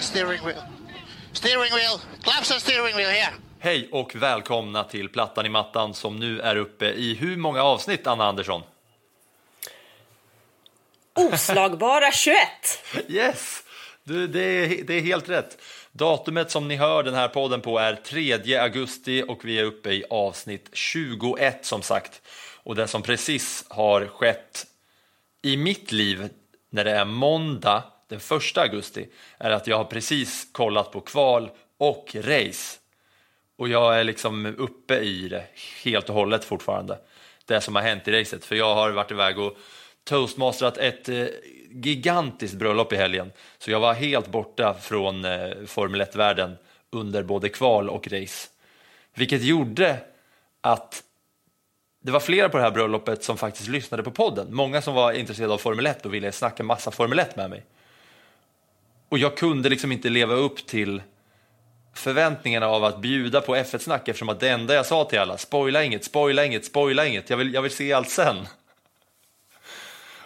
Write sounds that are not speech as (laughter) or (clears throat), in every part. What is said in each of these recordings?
steering wheel. Steering wheel, claps and steering wheel here. Hej och välkomna till Plattan i mattan som nu är uppe i hur många avsnitt, Anna Andersson? Oslagbara (laughs) 21. Yes! Du, det, är, det är helt rätt. Datumet som ni hör den här podden på är 3 augusti och vi är uppe i avsnitt 21 som sagt. Och det som precis har skett i mitt liv när det är måndag den 1 augusti är att jag har precis kollat på kval och race. Och jag är liksom uppe i det helt och hållet fortfarande. Det som har hänt i racet. För jag har varit iväg och toastmasterat ett eh, gigantiskt bröllop i helgen. Så jag var helt borta från eh, Formel 1-världen under både kval och race. Vilket gjorde att det var flera på det här bröllopet som faktiskt lyssnade på podden. Många som var intresserade av Formel 1 och ville snacka massa Formel 1 med mig. Och jag kunde liksom inte leva upp till förväntningarna av att bjuda på F1-snack eftersom att det enda jag sa till alla, spoila inget, spoila inget, spoila inget, jag vill, jag vill se allt sen.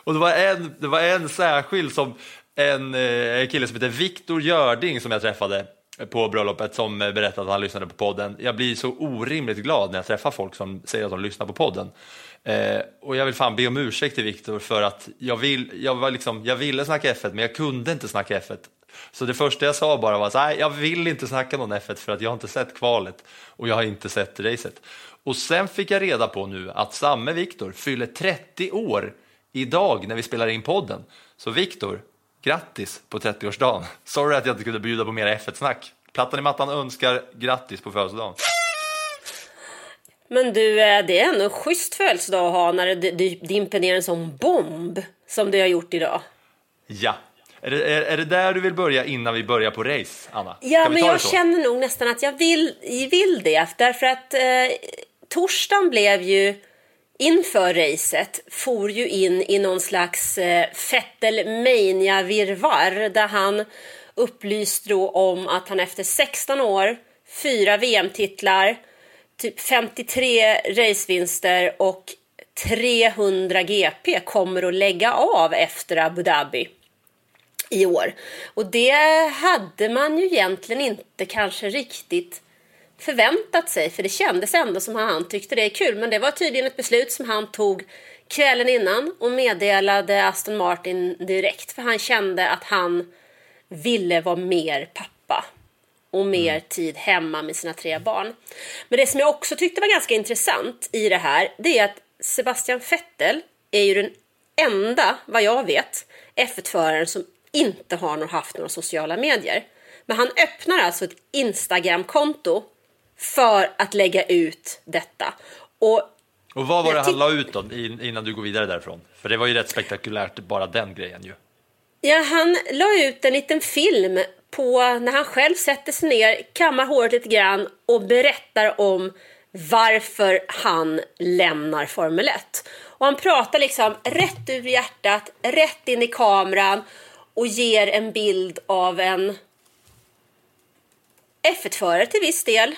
Och det var en, det var en särskild som en eh, en kille som heter Viktor Görding som jag träffade på bröllopet som berättade att han lyssnade på podden. Jag blir så orimligt glad när jag träffar folk som säger att de lyssnar på podden. Eh, och jag vill fan be om ursäkt till Viktor för att jag, vill, jag, var liksom, jag ville snacka F1 men jag kunde inte snacka F1. Så det första jag sa bara var att här, jag vill inte snacka någon F1 för att jag har inte sett kvalet och jag har inte sett racet. Och sen fick jag reda på nu att samme Viktor fyller 30 år idag när vi spelar in podden. Så Viktor, grattis på 30-årsdagen. (laughs) Sorry att jag inte kunde bjuda på mer F1-snack. Plattan i mattan önskar grattis på födelsedagen. Men du, eh, det är ändå en schysst födelsedag att ha när det dimper ner en sån bomb som det har gjort idag. Ja. Är det, är, är det där du vill börja innan vi börjar på race, Anna? Ja, men jag känner nog nästan att jag vill, vill det. Därför att eh, torsdagen blev ju inför racet for ju in i någon slags eh, Fettel-mania-virvar där han upplyste då om att han efter 16 år, fyra VM-titlar, typ 53 racevinster och 300 GP kommer att lägga av efter Abu Dhabi i år. Och det hade man ju egentligen inte kanske riktigt förväntat sig för det kändes ändå som att han tyckte det är kul men det var tydligen ett beslut som han tog kvällen innan och meddelade Aston Martin direkt för han kände att han ville vara mer pappa och mer tid hemma med sina tre barn. Men det som jag också tyckte var ganska intressant i det här det är att Sebastian Vettel är ju den enda, vad jag vet, F1-föraren som inte har haft några sociala medier. Men han öppnar alltså ett Instagram-konto för att lägga ut detta. Och Och vad var det han la ut då in- innan du går vidare därifrån? För det var ju rätt spektakulärt bara den grejen ju. Ja, han la ut en liten film på när han själv sätter sig ner, kammar håret lite grann och berättar om varför han lämnar Formel 1. Och han pratar liksom rätt ur hjärtat, rätt in i kameran och ger en bild av en F1-förare till viss del.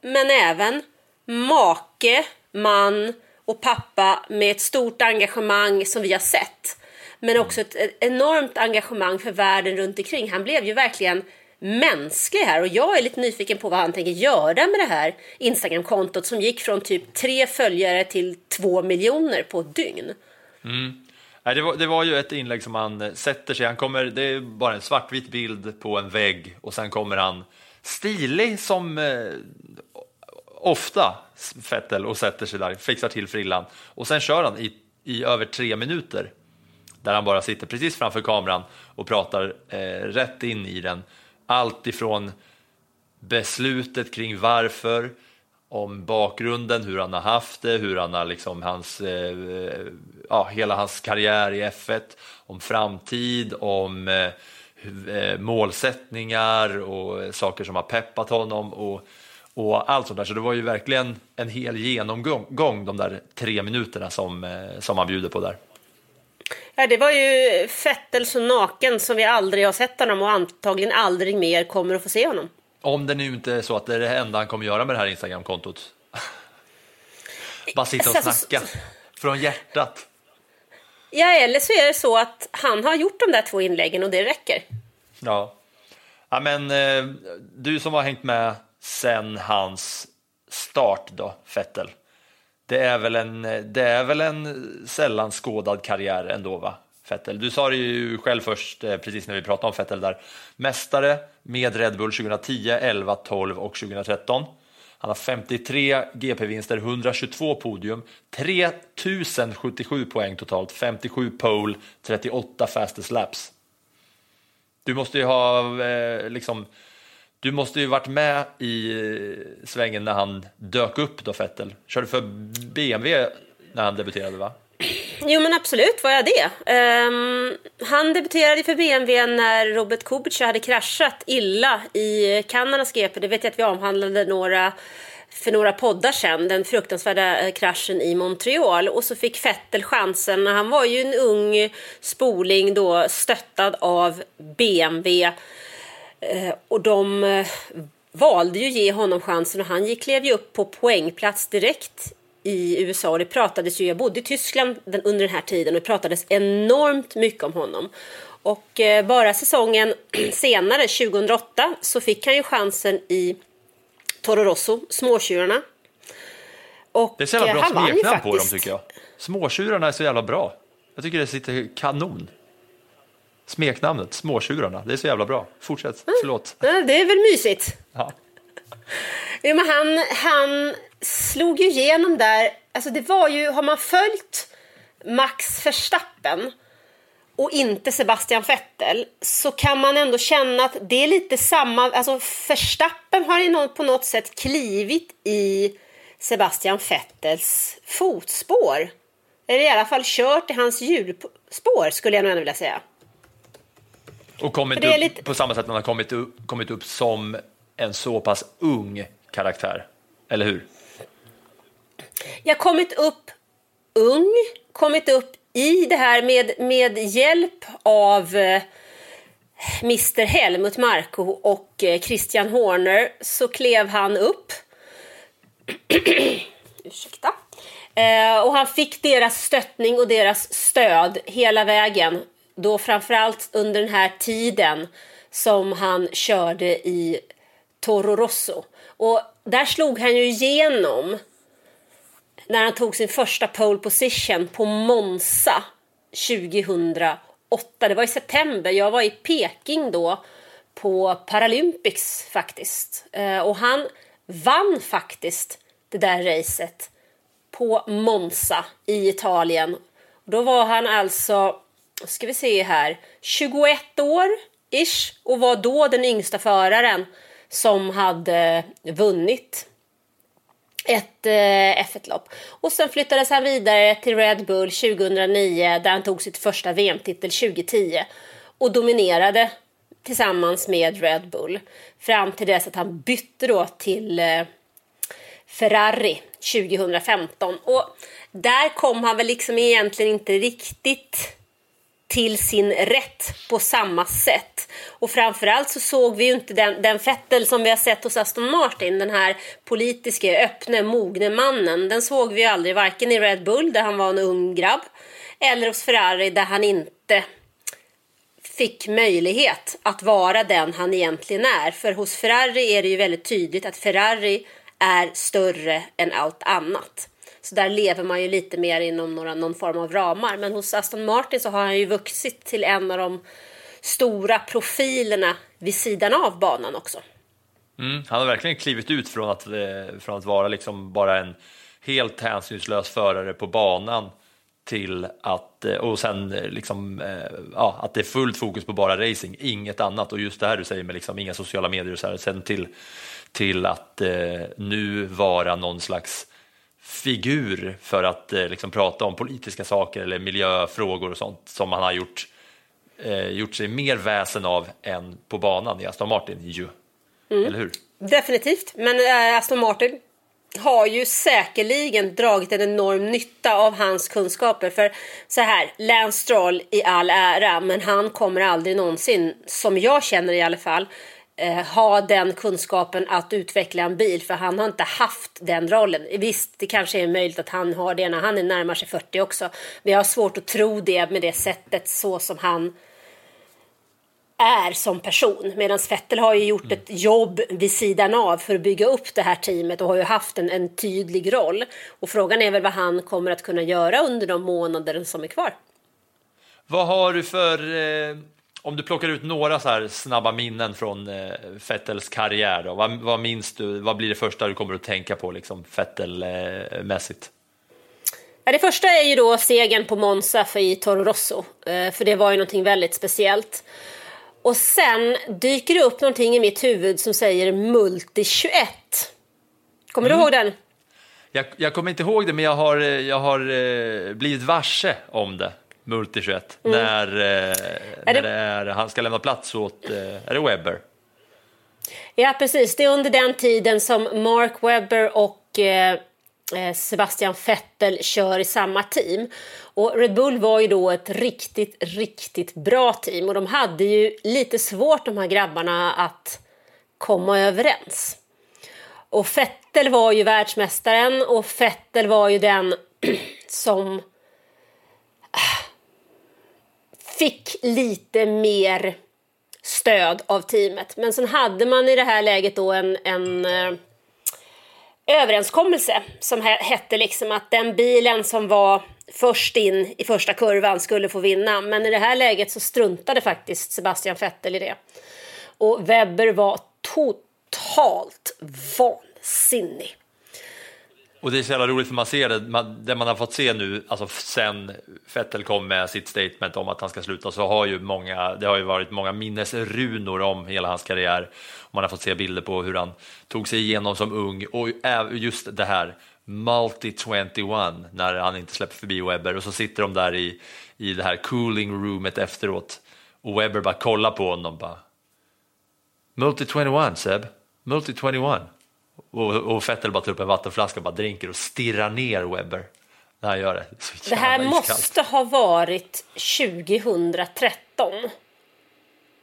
Men även make, man och pappa med ett stort engagemang som vi har sett. Men också ett, ett enormt engagemang för världen runt omkring. Han blev ju verkligen mänsklig här och jag är lite nyfiken på vad han tänker göra med det här Instagram-kontot som gick från typ tre följare till två miljoner på ett dygn. Mm. det, var, det var ju ett inlägg som han eh, sätter sig, han kommer, det är bara en svartvit bild på en vägg och sen kommer han stilig som eh, ofta Fettel och sätter sig där, fixar till frillan och sen kör han i, i över tre minuter där han bara sitter precis framför kameran och pratar eh, rätt in i den. Allt ifrån beslutet kring varför, om bakgrunden, hur han har haft det, hur han har liksom hans, eh, ja, hela hans karriär i F1, om framtid, om eh, eh målsättningar och eh, saker som har peppat honom och, och allt sånt där. Så det var ju verkligen en hel genomgång gång, de där tre minuterna som, eh, som han bjuder på där. Ja, det var ju Fettel så naken som vi aldrig har sett honom och antagligen aldrig mer kommer att få se honom. Om det nu inte är så att det är det enda han kommer göra med det här Instagram-kontot. Bara sitta och Alltså, snacka från hjärtat. Ja, eller så är det så att han har gjort de där två inläggen och det räcker. Ja. ja men eh, du som har hängt med sen hans start då, Fettel. Det är väl en, det är väl en sällan skådad karriär ändå va? Fettel. Du sa det ju själv först, eh, precis när vi pratade om Fettel där. Mästare med Red Bull 2010, 11, 12 och 2013. Han har 53 GP-vinster, 122 podium, 3077 poäng totalt, 57 pole, 38 fastest laps. Du måste ju ha eh, liksom, du måste ju varit med i svängen när han dök upp då Fettel. Körde för BMW när han debuterade va? Jo men absolut var jag det. Um, han debuterade för BMW när Robert Kubica hade kraschat illa i Kanadas GP. Det vet jag att vi avhandlade några, för några poddar sedan. Den fruktansvärda eh, kraschen i Montreal. Och så fick Vettel chansen. Han var ju en ung spoling då stöttad av BMW. Eh, och de eh, valde ju ge honom chansen och han gick, klev ju upp på poängplats direkt i USA. Och det pratades ju, jag bodde i Tyskland den, under den här tiden och det pratades enormt mycket om honom. Och eh, bara säsongen (clears throat) senare, 2008, så fick han ju chansen i Toro Rosso, Småtjurarna. Och Det är så jävla bra smeknamn på dem tycker jag. Småtjurarna är så jävla bra. Jag tycker det sitter kanon. Smeknamnet, Småtjurarna, det är så jävla bra. Fortsätt, förlåt. Ja, det är väl mysigt. Ja. (laughs) Ja, men han, han slog ju igenom där. Alltså det var ju, har man följt Max Verstappen och inte Sebastian Vettel så kan man ändå känna att det är lite samma, alltså Verstappen har på något sätt klivit i Sebastian Vettels fotspår. Eller i alla fall kört i hans hjulspår skulle jag nog ändå vilja säga. Och kommit upp lite- på samma sätt han har kommit upp, kommit upp som en så pass ung karaktär. Eller hur? Jag kommit upp ung, kommit upp i det här med, med hjälp av eh, Mr Helmut Marko och eh, Christian Horner så klev han upp. (clears throat) Ursäkta. Eh, och han fick deras stöttning och deras stöd hela vägen. Då framförallt under den här tiden som han körde i Toro Rosso. Och där slog han ju igenom när han tog sin första pole position på Monza 2008. Det var i september. Jag var i Peking då på Paralympics faktiskt. Eh, och han vann faktiskt det där racet på Monza i Italien. Då var han alltså, ska vi se här, 21 år ish och var då den yngsta föraren som hade vunnit ett eh, F1-lopp. Och sen flyttades han vidare till Red Bull 2009 där han tog sitt första VM-titel 2010 och dominerade tillsammans med Red Bull fram till dess att han bytte då till eh, Ferrari 2015. Och där kom han väl liksom egentligen inte riktigt till sin rätt på samma sätt. Och framförallt så såg vi ju inte den, den Fettel som vi har sett hos Aston Martin, den här politiska, öppne, mogne mannen. Den såg vi ju aldrig, varken i Red Bull där han var en ung grabb, eller hos Ferrari där han inte fick möjlighet att vara den han egentligen är. För hos Ferrari är det ju väldigt tydligt att Ferrari är större än allt annat. Så där lever man ju lite mer inom några, någon form av ramar. Men hos Aston Martin så har han ju vuxit till en av de stora profilerna vid sidan av banan också. Mm, han har verkligen klivit ut från att, eh, från att vara liksom bara en helt hänsynslös förare på banan till att, eh, och sen eh, liksom, ja, att det är fullt fokus på bara racing, inget annat och just det här du säger med liksom inga sociala medier och så här, sen till, till att eh, nu vara någon slags figur för att eh, liksom prata om politiska saker eller miljöfrågor och sånt som han har gjort, eh, gjort sig mer väsen av än på banan i Aston Martin ju. Eller hur? Definitivt, men äh, Aston Martin har ju säkerligen dragit en enorm nytta av hans kunskaper. För så här, Lance Stroll i all ära, men han kommer aldrig någonsin, som jag känner i alla fall, eh, ha den kunskapen att utveckla en bil. För han har inte haft den rollen. Visst, det kanske är möjligt att han har det när han är närmar sig 40 också. Men jag har svårt att tro det med det sättet så som han är som person. Medan Vettel har ju gjort ett jobb vid sidan av för att bygga upp det här teamet och har ju haft en, en tydlig roll. Och frågan är väl vad han kommer att kunna göra under de månader som är kvar. Vad har du för, eh, om du plockar ut några så här snabba minnen från eh, Vettels karriär, då, vad, vad minns du, vad blir det första du kommer att tänka på liksom Vettel-mässigt? Ja, det första är ju då segern på Monza för i Toro Rosso. Eh, för det var ju någonting väldigt speciellt. Och sen dyker det upp någonting i mitt huvud som säger Multi 21. Kommer du ihåg den? Jag, jag kommer inte ihåg det, men jag har, eh, jag har eh, blivit varse om det, Multi 21, när, eh, när det- är, han ska lämna plats åt, eh, är det Webber? Ja, precis. Det är under den tiden som Mark Webber och eh, eh, Sebastian Vettel kör i samma team. Och Red Bull var ju då ett riktigt, riktigt bra team och de hade ju lite svårt de här grabbarna att komma överens. Och Vettel var ju världsmästaren och Vettel var ju den (clears throat) som fick lite mer stöd av teamet. Men sen hade man i det här läget då en, en eh, överenskommelse som hette liksom att den bilen som var först in i första kurvan skulle få vinna. Men i det här läget så struntade faktiskt Sebastian Vettel i det. Och Webber var totalt vansinnig. Och det är så jävla roligt för man ser det, man, det man har fått se nu, alltså sen Vettel kom med sitt statement om att han ska sluta så har ju många, det har ju varit många minnesrunor om hela hans karriär. Man har fått se bilder på hur han tog sig igenom som ung. Och just det här Multi 21 när han inte släpper förbi Webber. Och så sitter de där i, i det här cooling roomet efteråt. Och Webber bara kollar på honom bara. Multi 21 Seb, Multi 21 och, och Vettel bara tar upp en vattenflaska och bara drinker och stirrar ner Webber när han gör det. Så Det här iskallt. måste ha varit 2013.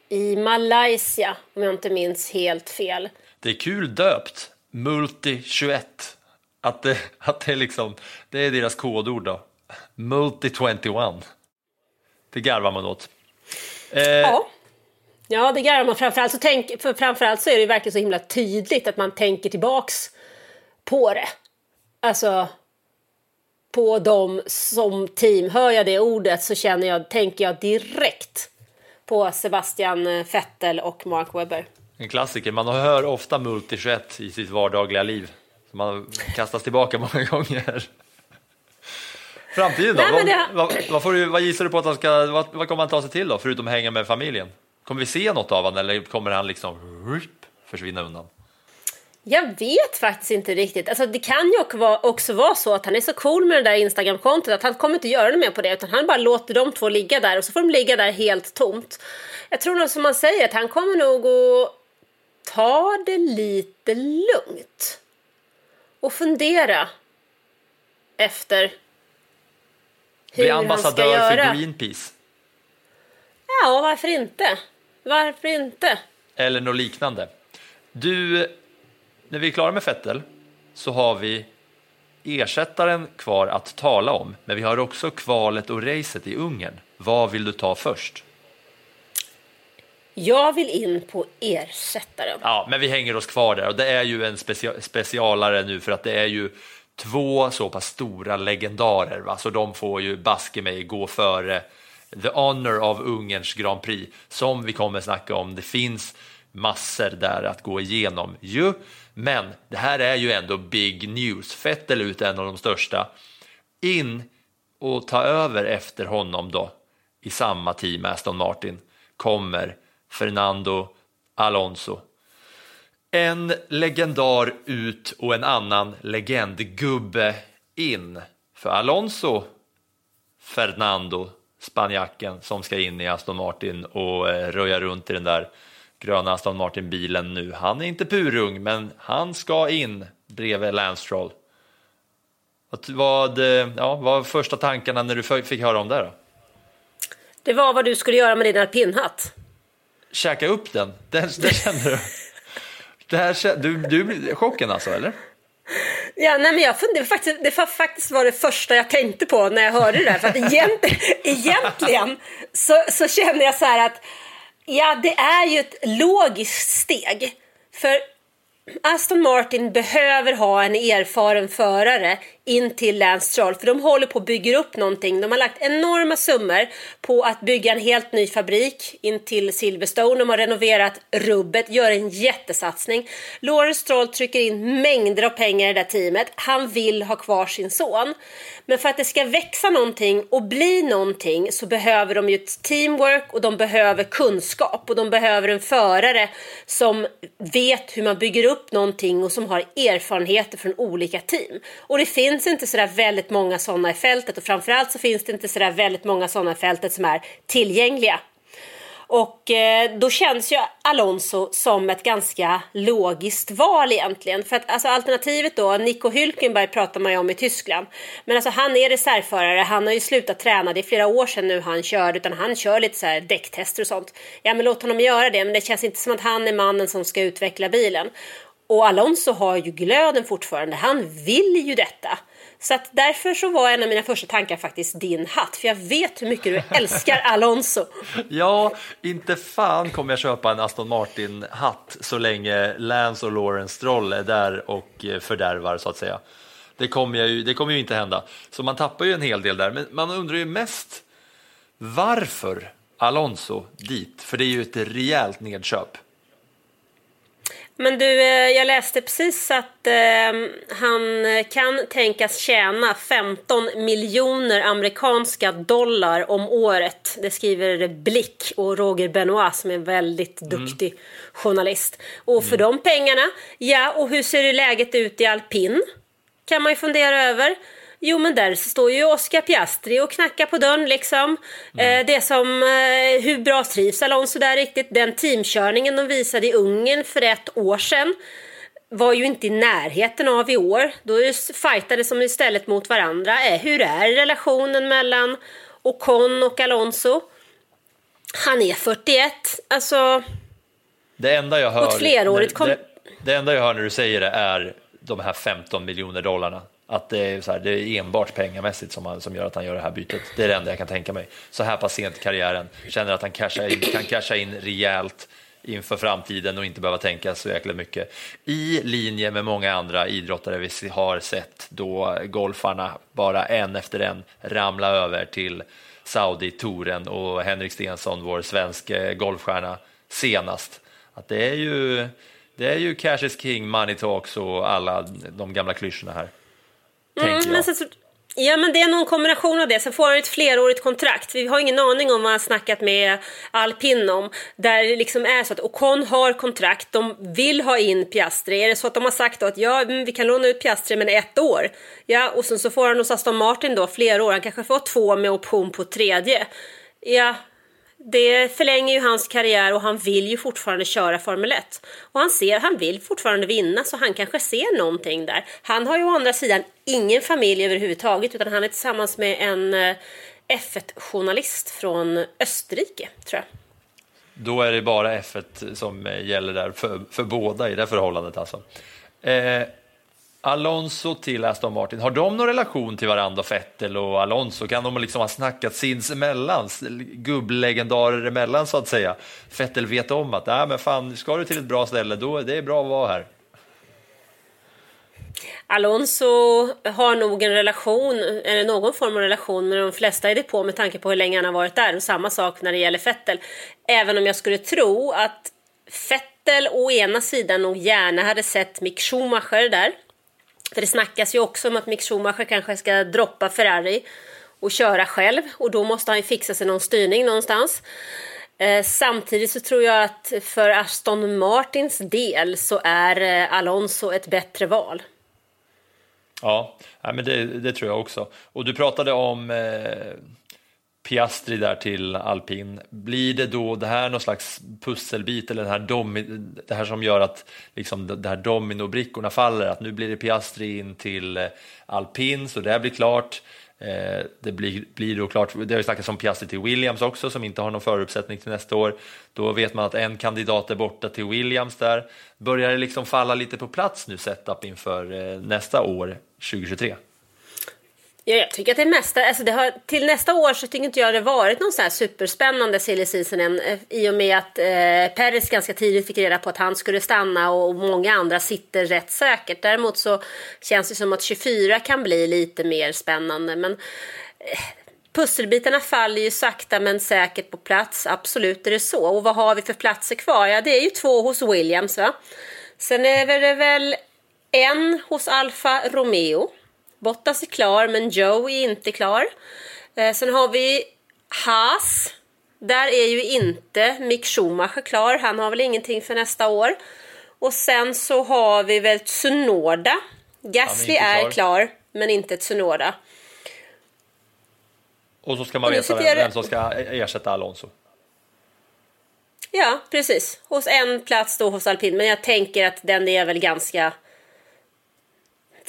I Malaysia, om jag inte minns helt fel. Det är kul döpt, Multi 21. Att det, att det är liksom, det är deras kodord då. Multi 21. Det garvar man åt. Eh, Ja. Ja, det garvar man. Framförallt så, tänk, för framförallt så är det verkligen så himla tydligt att man tänker tillbaks på det. Alltså, på dem som team. Hör jag det ordet så känner jag, tänker jag direkt på Sebastian eh, Vettel och Mark Webber. En klassiker, man hör ofta Multi 21 i sitt vardagliga liv. Så man kastas tillbaka (laughs) många gånger. Framtiden då? Nej, det- vad, vad, vad, får du, vad gissar du på att han ska, vad, vad kommer han ta sig till då, förutom att hänga med familjen? Kommer vi se något av honom eller kommer han liksom försvinna undan? Jag vet faktiskt inte riktigt. Alltså, det kan ju också vara, så att han är så cool med det där Instagram-kontot att han kommer inte göra något mer på det utan han bara låter de två ligga där och så får de ligga där helt tomt. Jag tror nog som man säger att han kommer nog att ta det lite lugnt och fundera efter hur Bli han ska ambassadör göra. för Greenpeace Ja, varför inte? Varför inte? eller något liknande. Du, när vi är klara med Fettel så har vi ersättaren kvar att tala om, men vi har också kvalet och racet i Ungern. Vad vill du ta först? Jag vill in på ersättaren. Ja, men vi hänger oss kvar där och det är ju en specia- specialare nu för att det är ju två så pass stora legendarer, va? så de får ju baske mig gå före the honor av Ungerns Grand Prix som vi kommer snacka om. Det finns massor där att gå igenom ju, men det här är ju ändå big news. Vettel ut en av de största. In och ta över efter honom då i samma team, Aston Martin, kommer Fernando Alonso. En legendar ut och en annan legendgubbe in. För Alonso, Fernando, spanjacken som ska in i Aston Martin och eh, röja runt i den där gröna Aston Martin-bilen nu. Han är inte purung, men han ska in bredvid Lance Stroll. Vad, vad, eh, ja, vad var första tankarna när du fick höra om det? Då? Det var vad du skulle göra med din alpinhatt. Käka upp den, det, det kände du? (laughs) Det här, du, du chocken alltså, eller? Ja, nej, men jag funderade, faktiskt, det var faktiskt var det första jag tänkte på när jag hörde det där. För att egentligen, (laughs) egentligen så, så känner jag så här att ja, det är ju ett logiskt steg. För Aston Martin behöver ha en erfaren förare in till Lance Troll, för de håller på att bygga upp någonting. De har lagt enorma summor på att bygga en helt ny fabrik in till Silverstone. De har renoverat rubbet, gör en jättesatsning. Lawrence Troll trycker in mängder av pengar i det där teamet. Han vill ha kvar sin son. Men för att det ska växa någonting och bli någonting så behöver de ju ett teamwork och de behöver kunskap och de behöver en förare som vet hur man bygger upp någonting och som har erfarenheter från olika team. Och det finns finns inte sådär väldigt många sådana i fältet och framförallt så finns det inte sådär väldigt många sådana i fältet som är tillgängliga. Och eh, då känns ju Alonso som ett ganska logiskt val egentligen. För att alltså, alternativet då, Nico Hülkenberg pratar man ju om i Tyskland. Men alltså han är reservförare, han har ju slutat träna, det är flera år sedan nu han körde, utan han kör lite så här däcktester och sånt. Ja men låt honom göra det, men det känns inte som att han är mannen som ska utveckla bilen. Och Alonso har ju glöden fortfarande, han vill ju detta. Så att därför så var en av mina första tankar faktiskt din hatt, för jag vet hur mycket du älskar Alonso. (laughs) ja, inte fan kommer jag köpa en Aston Martin-hatt så länge Lance och Lawrence Stroll är där och eh, fördärvar så att säga. Det kommer, ju, det kommer ju inte hända. Så man tappar ju en hel del där, men man undrar ju mest varför Alonso dit? För det är ju ett rejält nedköp. Men du, eh, jag läste precis att eh, han kan tänkas tjäna 15 miljoner amerikanska dollar om året. Det skriver Blick och Roger Benoit som är en väldigt mm. duktig mm. journalist. Och för mm. de pengarna, ja, och hur ser läget ut i alpin? Kan man ju fundera över. Jo, men där står ju Oscar Piastri och knackar på dörren liksom. Mm. Eh, det som, eh, hur bra trivs Alonso där riktigt? Den teamkörningen de visade i Ungern för ett år sedan var ju inte i närheten av i år. Då fightades de istället mot varandra. Eh, hur är relationen mellan Ocon och Alonso? Han är 41, alltså... Det enda jag hör... Kom... det, det enda jag hör när du säger det är de här 15 miljoner dollarna. Att det är, så här, det är enbart pengamässigt som, som gör att han gör det här bytet. Det är det enda jag kan tänka mig. Så här pass sent i karriären. Känner att han cashar in, kan casha in rejält inför framtiden och inte behöva tänka så jäkla mycket. I linje med många andra idrottare vi har sett då golfarna bara en efter en ramla över till Saudi-touren och Henrik Stensson, vår svenska golfstjärna, senast. Att det är ju det är ju cash is king, money talks och alla de gamla klyschorna här. Mm, men så, ja, men det är någon kombination av det. Sen får han ett flerårigt kontrakt. Vi har ingen aning om vad han snackat med Alpin om. Där det liksom är så att Ocon har kontrakt, de vill ha in Piastri. Är det så att de har sagt att ja, vi kan låna ut Piastri men ett år? Ja, och sen så får han hos Aston Martin då flera år. Han kanske får två med option på tredje. Ja, det förlänger ju hans karriär och han vill ju fortfarande köra Formel 1. Och han ser, han vill fortfarande vinna så han kanske ser någonting där. Han har ju å andra sidan ingen familj överhuvudtaget utan han är tillsammans med en eh, F1-journalist från Österrike, tror jag. Då är det bara F1 som eh, gäller där för, för båda i det förhållandet alltså. Eh, Alonso till Aston Martin, har de någon relation till varandra, Fettel och Alonso? Kan de liksom ha snackat sinsemellan, gubblegendarer emellan så att säga? Fettel vet om att, nej men fan, ska du till ett bra ställe, då det är bra att vara här. Alonso har nog en relation, eller någon form av relation med de flesta i depå med tanke på hur länge han har varit där. Och samma sak när det gäller Vettel. Även om jag skulle tro att Vettel å ena sidan nog gärna hade sett Mick Schumacher där. För det snackas ju också om att Mick Schumacher kanske ska droppa Ferrari och köra själv. Och då måste han ju fixa sig någon styrning någonstans. Eh, samtidigt så tror jag att för Aston Martins del så är eh, Alonso ett bättre val. Ja, ja men det, det, tror jag också. Och du pratade om eh, Piastri där till alpin. Blir det då det här någon slags pusselbit eller det här, domi, det här som gör att liksom, det här dominobrickorna faller? Att nu blir det Piastri in till eh, alpin, så det här blir klart. Eh, det blir, blir då klart, det har ju snackats om Piastri till Williams också som inte har någon föruppsättning till nästa år. Då vet man att en kandidat är borta till Williams där. Börjar det liksom falla lite på plats nu setup inför eh, nästa år, 2023? Ja, jag tycker att det mesta, alltså det har, till nästa år så tycker inte jag det varit någon så här superspännande silly season än, eh, i och med att eh, Peres ganska tidigt fick reda på att han skulle stanna och många andra sitter rätt säkert. Däremot så känns det som att 24 kan bli lite mer spännande. Men eh, pusselbitarna faller ju sakta men säkert på plats, absolut är det så. Och vad har vi för platser kvar? Ja, det är ju två hos Williams va. Sen är det väl en hos Alfa Romeo. Bottas är klar, men Joe är inte klar. Eh, sen har vi Haas. Där är ju inte Mick Schumacher klar. Han har väl ingenting för nästa år. Och sen så har vi väl Tsunoda. Gasly är, är, klar, men inte Tsunoda. Och så ska man veta vem, vem som ska ersätta Alonso. Ja, precis. Hos en plats då hos alpin. Men jag tänker att den är väl ganska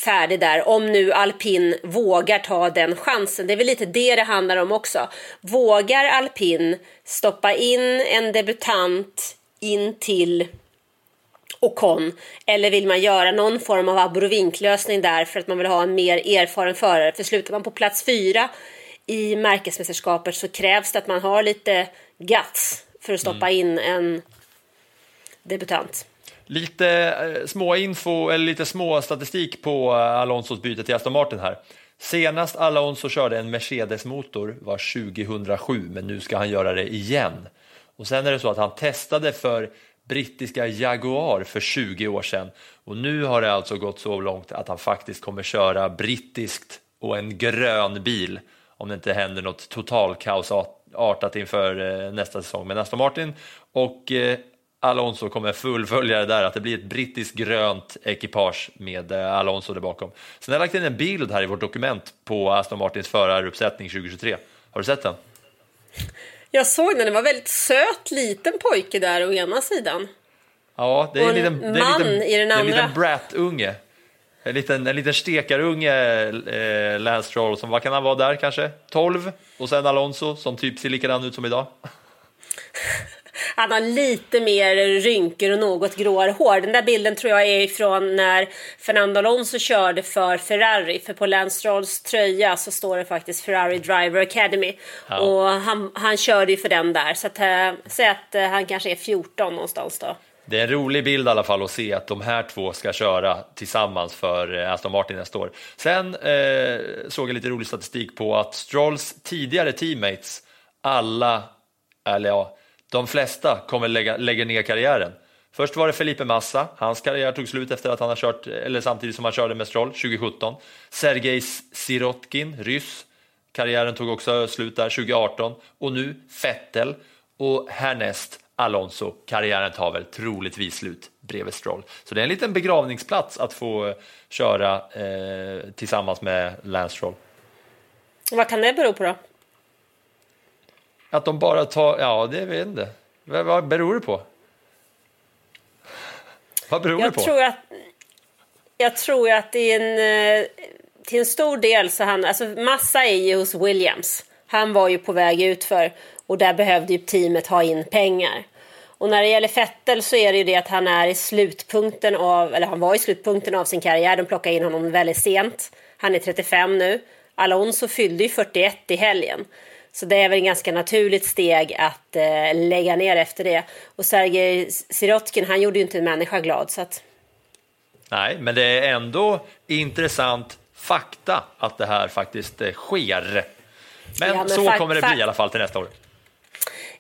färdig där om nu alpin vågar ta den chansen. Det är väl lite det det handlar om också. Vågar alpin stoppa in en debutant in till Ocon eller vill man göra någon form av abrovinklösning där för att man vill ha en mer erfaren förare? För slutar man på plats fyra i märkesmästerskapet så krävs det att man har lite guts för att stoppa mm. in en debutant. Lite eh, små info, eller lite små statistik på eh, Alonsos byte till Aston Martin här. Senast Alonso körde en Mercedes-motor var 2007, men nu ska han göra det igen. Och sen är det så att han testade för brittiska Jaguar för 20 år sedan och nu har det alltså gått så långt att han faktiskt kommer köra brittiskt och en grön bil om det inte händer något totalkaosartat inför eh, nästa säsong med Aston Martin och Alonso kommer fullfölja det där, att det blir ett brittiskt grönt ekipage med eh, Alonso där bakom. Sen har jag lagt in en bild här i vårt dokument på Aston Martins föraruppsättning 2023. Har du sett den? Jag såg den, det var väldigt söt liten pojke där å ena sidan. Ja, det är en, liten, det är en liten, i den andra. Det är en liten brat-unge. En liten, en liten stekarunge, eh, Lance Stroll, som vad kan han vara där kanske? 12? Och sen Alonso som typ ser likadan ut som idag. (laughs) Han har lite mer rynkor och något gråare hår. Den där bilden tror jag är ifrån när Fernando Alonso körde för Ferrari. För på Lance Strolls tröja så står det faktiskt Ferrari Driver Academy. Ja. Och han, han körde ju för den där. Så att, äh, säg att äh, han kanske är 14 någonstans då. Det är en rolig bild i alla fall att se att de här två ska köra tillsammans för eh, Aston Martin nästa år. Sen eh, såg jag lite rolig statistik på att Strolls tidigare teammates, alla, eller ja, de flesta kommer lägga, lägga ner karriären. Först var det Felipe Massa, hans karriär tog slut efter att han har kört, eller samtidigt som han körde med Stroll 2017. Sergej Sirotkin, ryss, karriären tog också slut där 2018. Och nu Vettel och härnäst Alonso, karriären tar väl troligtvis slut bredvid Stroll. Så det är en liten begravningsplats att få eh, köra eh, tillsammans med Lance Stroll. Vad kan det bero på då? Att de bara tar, ja det vet jag inte. Vad, vad beror det på? Vad beror jag det på? Tror att, jag tror att det är en, eh, till en stor del så han, alltså Massa är ju hos Williams. Han var ju på väg ut för och där behövde ju teamet ha in pengar. Och när det gäller Fettel så är det ju det att han är i slutpunkten av, eller han var i slutpunkten av sin karriär. De plockade in honom väldigt sent. Han är 35 nu. Alonso fyllde ju 41 i helgen. Så det är väl ett ganska naturligt steg att eh, lägga ner efter det. Och Sergej Sirotkin, han gjorde ju inte en människa glad. Så att... Nej, men det är ändå intressant fakta att det här faktiskt eh, sker. Men, Ja, men så kommer det bli i alla fall till nästa år.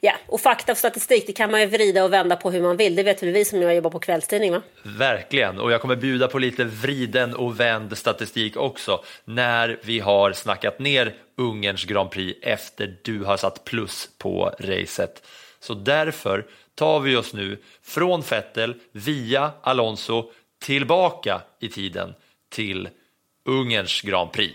Ja, och fakta och statistik det kan man ju vrida och vända på hur man vill. Det vet väl vi som jag jobbar på kvällstidning va? Verkligen, och jag kommer bjuda på lite vriden och vänd statistik också när vi har snackat ner Ungerns Grand Prix efter du har satt plus på racet. Så därför tar vi oss nu från Vettel via Alonso tillbaka i tiden till Ungerns Grand Prix.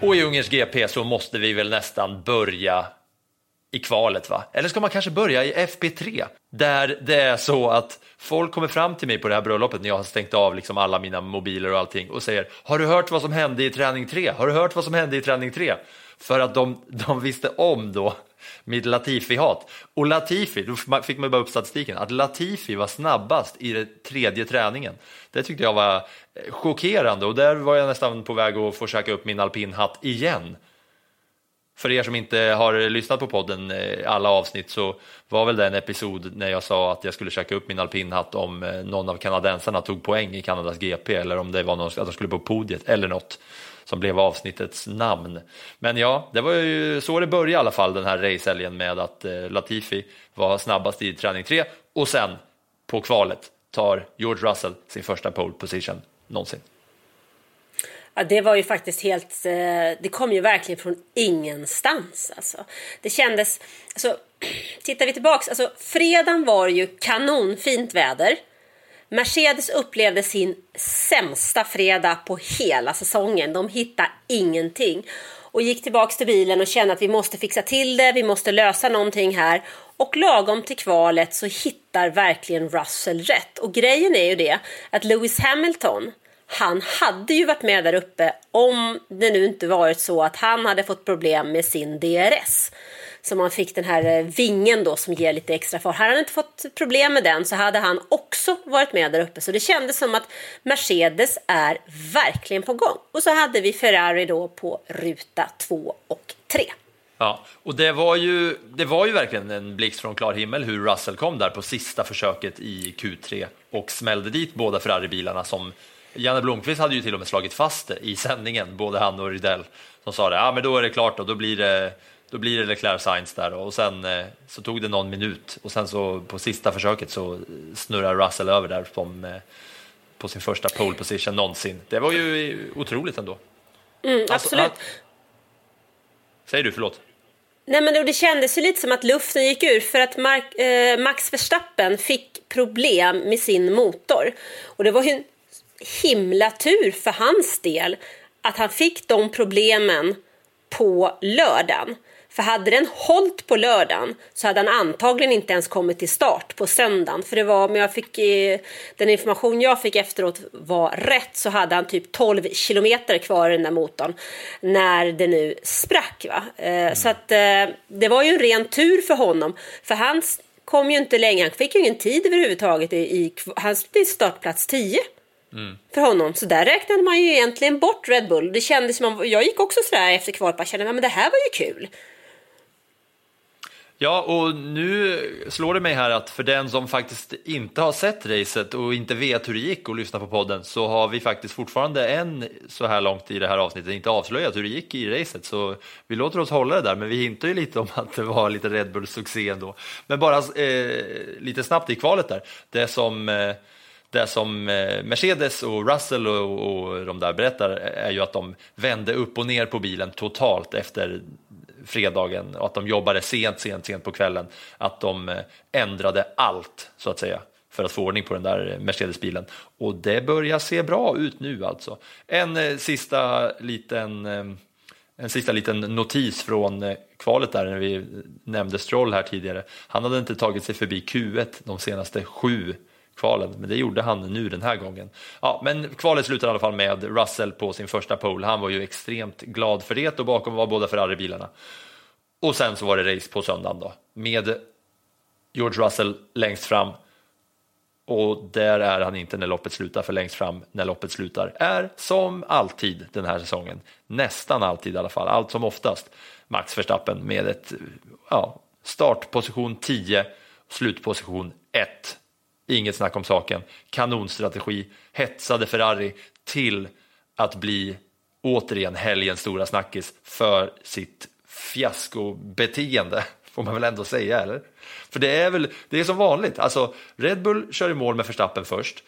Och i Ungerns GP så måste vi väl nästan börja i kvalet va? Eller ska man kanske börja i FP3? Där det är så att folk kommer fram till mig på det här bröllopet när jag har stängt av liksom alla mina mobiler och allting och säger Har du hört vad som hände i träning 3? Har du hört vad som hände i träning 3? För att de, de visste om då mitt Latifi-hat. Och Latifi, då fick man bara upp statistiken, att Latifi var snabbast i den tredje träningen. Det tyckte jag var eh, chockerande och där var jag nästan på väg att få käka upp min alpinhatt igen. För er som inte har lyssnat på podden eh, alla avsnitt så var väl det en episod när jag sa att jag skulle käka upp min alpinhatt om eh, någon av kanadensarna tog poäng i Kanadas GP eller om det var någon att de skulle på podiet eller något som blev avsnittets namn. Men ja, det var ju så det började i alla fall den här racehelgen med att eh, Latifi var snabbast i träning 3 och sen på kvalet tar George Russell sin första pole position någonsin. Ja, det var ju faktiskt helt... Eh, det kom ju verkligen från ingenstans. Alltså. Det kändes... Alltså, (clears throat) tittar vi tillbaks, alltså, fredagen var ju kanonfint väder. Mercedes upplevde sin sämsta fredag på hela säsongen. De hittade ingenting. Och gick tillbaks till bilen och kände att vi måste fixa till det, vi måste lösa någonting här. Och lagom till kvalet så hittar verkligen Russell rätt. Och grejen är ju det att Lewis Hamilton, han hade ju varit med där uppe om det nu inte varit så att han hade fått problem med sin DRS. Så man fick den här eh, vingen då som ger lite extra fart. Hade han inte fått problem med den så hade han också varit med där uppe. Så det kändes som att Mercedes är verkligen på gång. Och så hade vi Ferrari då på ruta två och tre. Ja, och det var, ju, det var ju verkligen en blixt från klar himmel hur Russell kom där på sista försöket i Q3 och smällde dit båda Ferrari-bilarna som Janne Blomqvist hade ju till och med slagit fast det i sändningen, både han och Rydell, som sa det, ja men då är det klart då, då blir det då blir det Leclerc Sainz där och sen eh, så tog det någon minut och sen så på sista försöket så snurrar Russell över där som, eh, på sin första pole position någonsin. Det var ju otroligt ändå. Mm, Alltså, absolut. han- Säger du, förlåt? Nej men det kändes ju lite som att luften gick ur för att Mark, eh, Max Verstappen fick problem med sin motor. Och det var ju en himla tur för hans del att han fick de problemen på lördagen. För hade den hållit på lördagen så hade han antagligen inte ens kommit till start på söndagen. För det var, om jag fick, eh, den information jag fick efteråt var rätt så hade han typ 12 kilometer kvar i den där motorn när det nu sprack. Va? Eh, Så att eh, det var ju en ren tur för honom. För han kom ju inte längre, han fick ju ingen tid överhuvudtaget. I, i, han blev startplats 10 för honom. Så där räknade man ju egentligen bort Red Bull. Det kändes som, man- jag gick också sådär efter kvalet, bara kände, "Ja, men det här var ju kul. Ja, och nu slår det mig här att för den som faktiskt inte har sett racet och inte vet hur det gick och lyssna på podden så har vi faktiskt fortfarande än så här långt i det här avsnittet inte avslöjat hur det gick i racet. Så vi låter oss hålla det där, men vi hintar ju lite om (laughs) att det var lite Red Bull-succé ändå. Men bara eh, lite snabbt i kvalet där, det som eh, det som eh, Mercedes och Russell och, och de där berättar är ju att de vände upp och ner på bilen totalt efter fredagen och att de jobbade sent, sent, sent på kvällen. Att de eh, ändrade allt så att säga för att få ordning på den där eh, Mercedes-bilen. Och det börjar se bra ut nu alltså. En eh, sista liten en sista liten notis från kvalet där när vi nämnde Stroll här tidigare. Han hade inte tagit sig förbi Q1 de senaste sju kvalen, men det gjorde han nu den här gången. Ja, men kvalet slutar i alla fall med Russell på sin första pole. Han var ju extremt glad för det och bakom var båda Ferrari-bilarna. Och sen så var det race på söndagen då med George Russell längst fram och där är han inte när loppet slutar, för längst fram när loppet slutar är som alltid den här säsongen, nästan alltid i alla fall, allt som oftast, Max Verstappen med ett ja, startposition 10, slutposition 1. Inget snack om saken, kanonstrategi, hetsade Ferrari till att bli återigen helgens stora snackis för sitt fiaskobeteende, får man väl ändå säga, eller? För det är väl, det är som vanligt, alltså Red Bull kör i mål med Verstappen först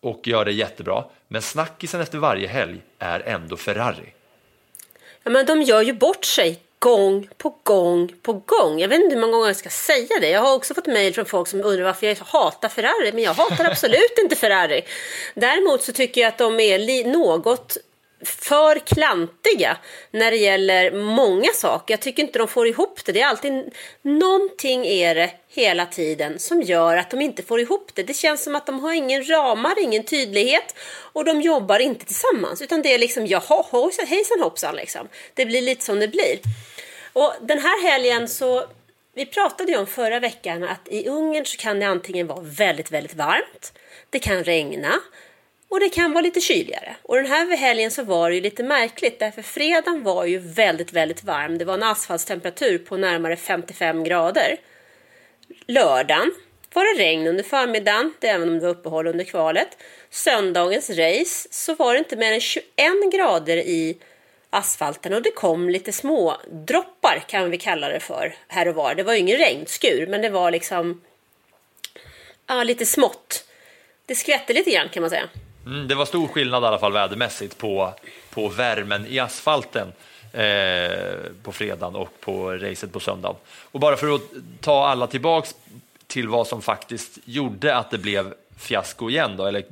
och gör det jättebra, men snackisen efter varje helg är ändå Ferrari. Ja, men de gör ju bort sig gång på gång på gång. Jag vet inte hur många gånger jag ska säga det. Jag har också fått mejl från folk som undrar varför jag hatar Ferrari, men jag hatar absolut inte Ferrari. Däremot så tycker jag att de är något för klantiga när det gäller många saker. Jag tycker inte de får ihop det. Det är alltid någonting är det hela tiden som gör att de inte får ihop det. Det känns som att de har ingen ramar, ingen tydlighet och de jobbar inte tillsammans utan det är liksom jaha, hejsan hoppsan liksom. Det blir lite som det blir. Och den här helgen så vi pratade ju om förra veckan att i Ungern så kan det antingen vara väldigt, väldigt varmt. Det kan regna och det kan vara lite kyligare. Och den här helgen så var det ju lite märkligt därför fredagen var ju väldigt, väldigt varm. Det var en asfaltstemperatur på närmare 55 grader. Lördagen var det regn under förmiddagen, även om det var uppehåll under kvalet. Söndagens race så var det inte mer än 21 grader i asfalten och det kom lite små droppar kan vi kalla det för här och var. Det var ju ingen regnskur men det var liksom ja, lite smått. Det skvätte lite grann kan man säga. Mm, det var stor skillnad i alla fall vädermässigt på, på värmen i asfalten eh, på fredagen och på racet på söndagen. Och bara för att ta alla tillbaks till vad som faktiskt gjorde att det blev fiasko igen då, eller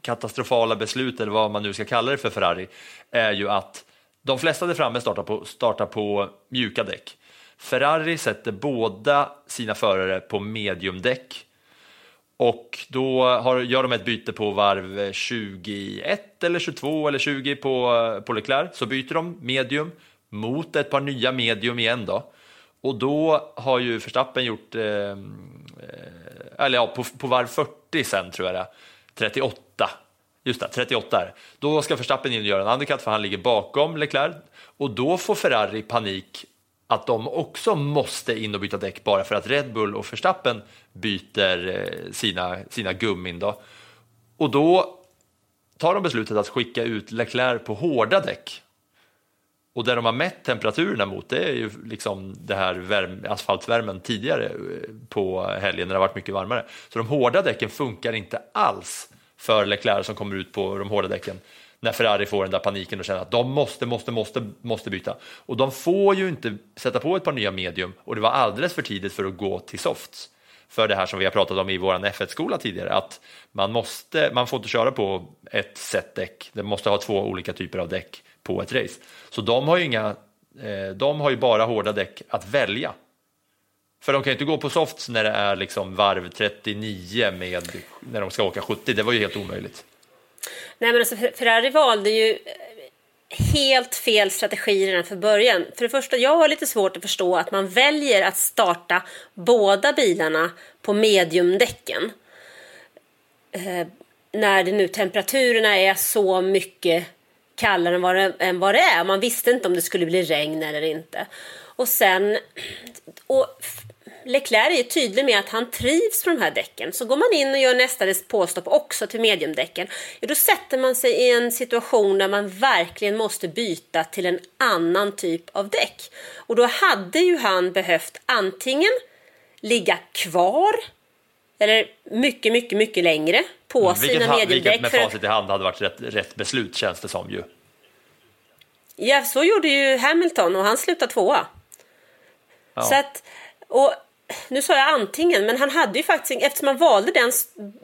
katastrofala beslut eller vad man nu ska kalla det för Ferrari, är ju att de flesta där framme startar på, startar på mjuka däck. Ferrari sätter båda sina förare på mediumdäck och då har, gör de ett byte på varv 21 eller 22 eller 20 på, eh, på Leclerc. Så byter de medium mot ett par nya medium igen då. Och då har ju Verstappen gjort, eh, eh eller ja, på, på varv 40 sen tror jag det 38. Just det, 38 är Då ska Verstappen in och göra en undercut för han ligger bakom Leclerc. Och då får Ferrari panik att de också måste in och byta däck bara för att Red Bull och Verstappen byter eh, sina, sina gummin. Då. Och då tar de beslutet att skicka ut Leclerc på hårda däck. Och där de har mätt temperaturerna mot det är ju liksom det här värme, asfaltvärmen tidigare eh, på helgen när det har varit mycket varmare. Så de hårda däcken funkar inte alls för Leclerc som kommer ut på de hårda däcken när Ferrari får den där paniken och känner att de måste, måste, måste, måste byta. Och de får ju inte sätta på ett par nya medium och det var alldeles för tidigt för att gå till softs. För det här som vi har pratat om i vår F1-skola tidigare, att man, måste, man får inte köra på ett set däck, det måste ha två olika typer av däck på ett race. Så de har ju, inga, eh, de har ju bara hårda däck att välja. För de kan ju inte gå på softs när det är liksom varv 39 med, när de ska åka 70, det var ju helt omöjligt. Nej, men alltså, Ferrari valde ju eh, helt fel strategi redan från början. För det första, jag har lite svårt att förstå att man väljer att starta båda bilarna på mediumdäcken. Eh, när det nu temperaturerna är så mycket kallare än vad, det, än vad det är. Man visste inte om det skulle bli regn eller inte. Och sen... Och Leclerc är tydlig med att han trivs på de här däcken. Så går man in och gör nästa påstopp också till mediumdäcken, ja, då sätter man sig i en situation där man verkligen måste byta till en annan typ av däck. Och då hade ju han behövt antingen ligga kvar eller mycket, mycket, mycket längre på mm, sina mediumdäck. Vilket med facit i hand hade varit rätt, rätt beslut känns det som ju. Ja, så gjorde ju Hamilton och han slutade tvåa. Ja. Så att, och nu sa jag antingen, men han hade ju faktiskt, eftersom han valde den,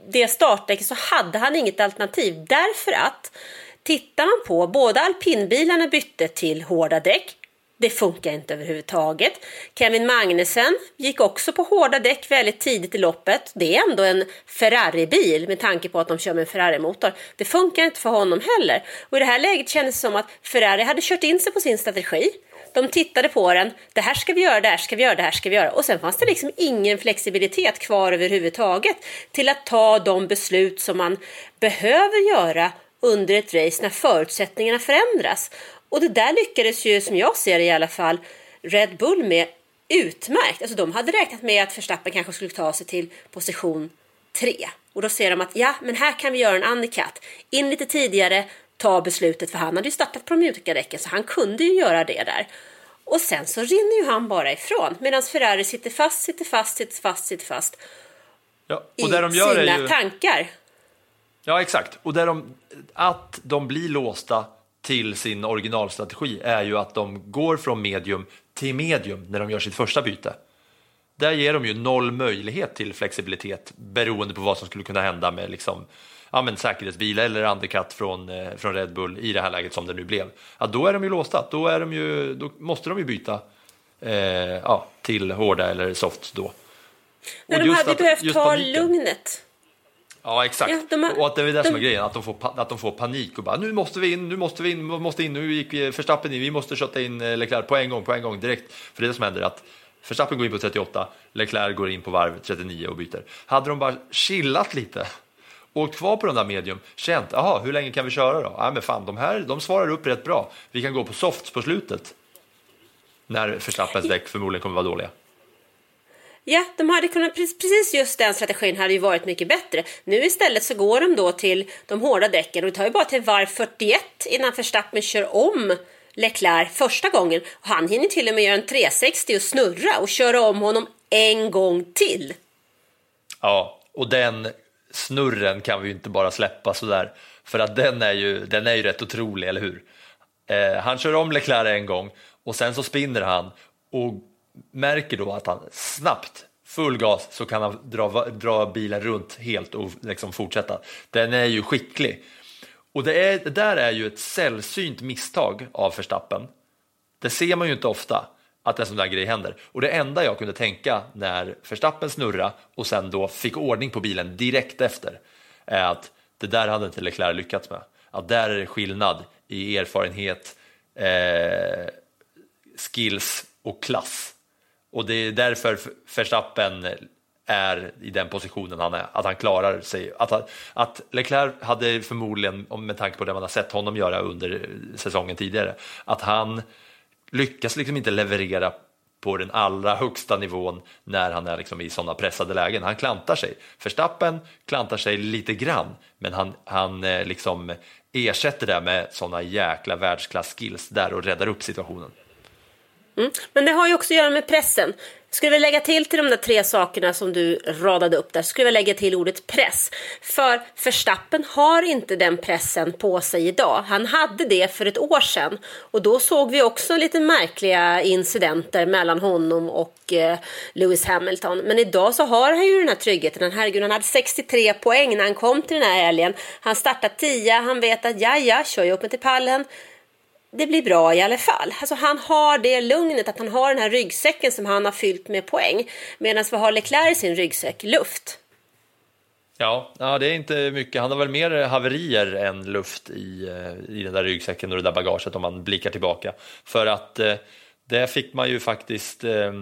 det startdäcket så hade han inget alternativ. Därför att tittar man på, båda alpinbilarna bytte till hårda däck. Det funkar inte överhuvudtaget. Kevin Magnussen gick också på hårda däck väldigt tidigt i loppet. Det är ändå en Ferrari-bil med tanke på att de kör med en Ferrari-motor. Det funkar inte för honom heller. Och i det här läget kändes det som att Ferrari hade kört in sig på sin strategi. De tittade på den. Det här ska vi göra, det här ska vi göra, det här ska vi göra. Och sen fanns det liksom ingen flexibilitet kvar överhuvudtaget till att ta de beslut som man behöver göra under ett race när förutsättningarna förändras. Och det där lyckades ju, som jag ser det i alla fall, Red Bull med utmärkt. Alltså de hade räknat med att Verstappen kanske skulle ta sig till position 3. Och då ser de att ja, men här kan vi göra en undercut. In lite tidigare, ta beslutet, för han hade ju startat på de mjuka däcken så han kunde ju göra det där. Och sen så rinner ju han bara ifrån medan Ferrari sitter fast, sitter fast, sitter fast, sitter fast Ja, i och det de gör sina ju... tankar. Ja, exakt. Och där de, att de blir låsta till sin originalstrategi är ju att de går från medium till medium när de gör sitt första byte. Där ger de ju noll möjlighet till flexibilitet beroende på vad som skulle kunna hända med liksom, ja, men säkerhetsbil eller undercut från, eh, från Red Bull i det här läget som det nu blev. Ja, då är de ju låsta, då, är de ju, då måste de ju byta eh, ja, till hårda eller soft då. Men Och de hade att- behövt ta paniken. lugnet. Ja, exakt. Ja, de har- och att det är det som är de- grejen, att de, får, att de får panik och bara nu måste vi in, nu måste vi in, måste in, nu gick vi Verstappen in, vi måste kötta in eh, Leclerc på en gång, på en gång direkt. För det är det som händer, att Verstappen går in på 38, Leclerc går in på varv 39 och byter. Hade de bara chillat lite, åkt kvar på den där medium, känt, jaha, hur länge kan vi köra då? Ja, men fan, de här, de svarar upp rätt bra. Vi kan gå på softs på slutet. När Verstappens däck förmodligen kommer vara dåliga. Ja, de hade kunnat, precis just den strategin hade ju varit mycket bättre. Nu istället så går de då till de hårda däcken och det tar ju bara till varv 41 innan Verstappen kör om Leclerc första gången. Och han hinner till och med göra en 360 och snurra och köra om honom en gång till. Ja, och den snurren kan vi ju inte bara släppa sådär. För att den är ju, den är ju rätt otrolig, eller hur? Eh, han kör om Leclerc en gång och sen så spinner han och märker då att han snabbt, full gas, så kan han dra, dra bilen runt helt och liksom fortsätta. Den är ju skicklig. Och det, är, det där är ju ett sällsynt misstag av Verstappen. Det ser man ju inte ofta att en sån där grej händer. Och det enda jag kunde tänka när Verstappen snurra och sen då fick ordning på bilen direkt efter är att det där hade inte Leclerc lyckats med. Att där är det skillnad i erfarenhet, eh, skills och klass. Och det är därför Verstappen är i den positionen han är, att han klarar sig. Att, att Leclerc hade förmodligen, med tanke på det man har sett honom göra under eh, säsongen tidigare, att han lyckas liksom inte leverera på den allra högsta nivån när han är liksom i sådana pressade lägen. Han klantar sig. Verstappen klantar sig lite grann, men han, han eh, liksom ersätter det med sådana jäkla världsklass-skills där och räddar upp situationen. Mm. Men det har ju också att göra med pressen. Skulle vi lägga till till de där tre sakerna som du radade upp där, skulle vi lägga till ordet press. För Verstappen har inte den pressen på sig idag. Han hade det för ett år sedan. Och då såg vi också lite märkliga incidenter mellan honom och eh, Lewis Hamilton. Men idag så har han ju den här tryggheten. Herregud, han hade 63 poäng när han kom till den här helgen. Han startar 10, han vet att ja, ja, kör jag upp mig till pallen det blir bra i alla fall. Alltså han har det lugnet att han har den här ryggsäcken som han har fyllt med poäng. Medan vad har Leclerc i sin ryggsäck luft. Ja, ja, det är inte mycket. Han har väl mer haverier än luft i, eh, i den där ryggsäcken och det där bagaget om man blickar tillbaka. För att eh, det fick man ju faktiskt eh,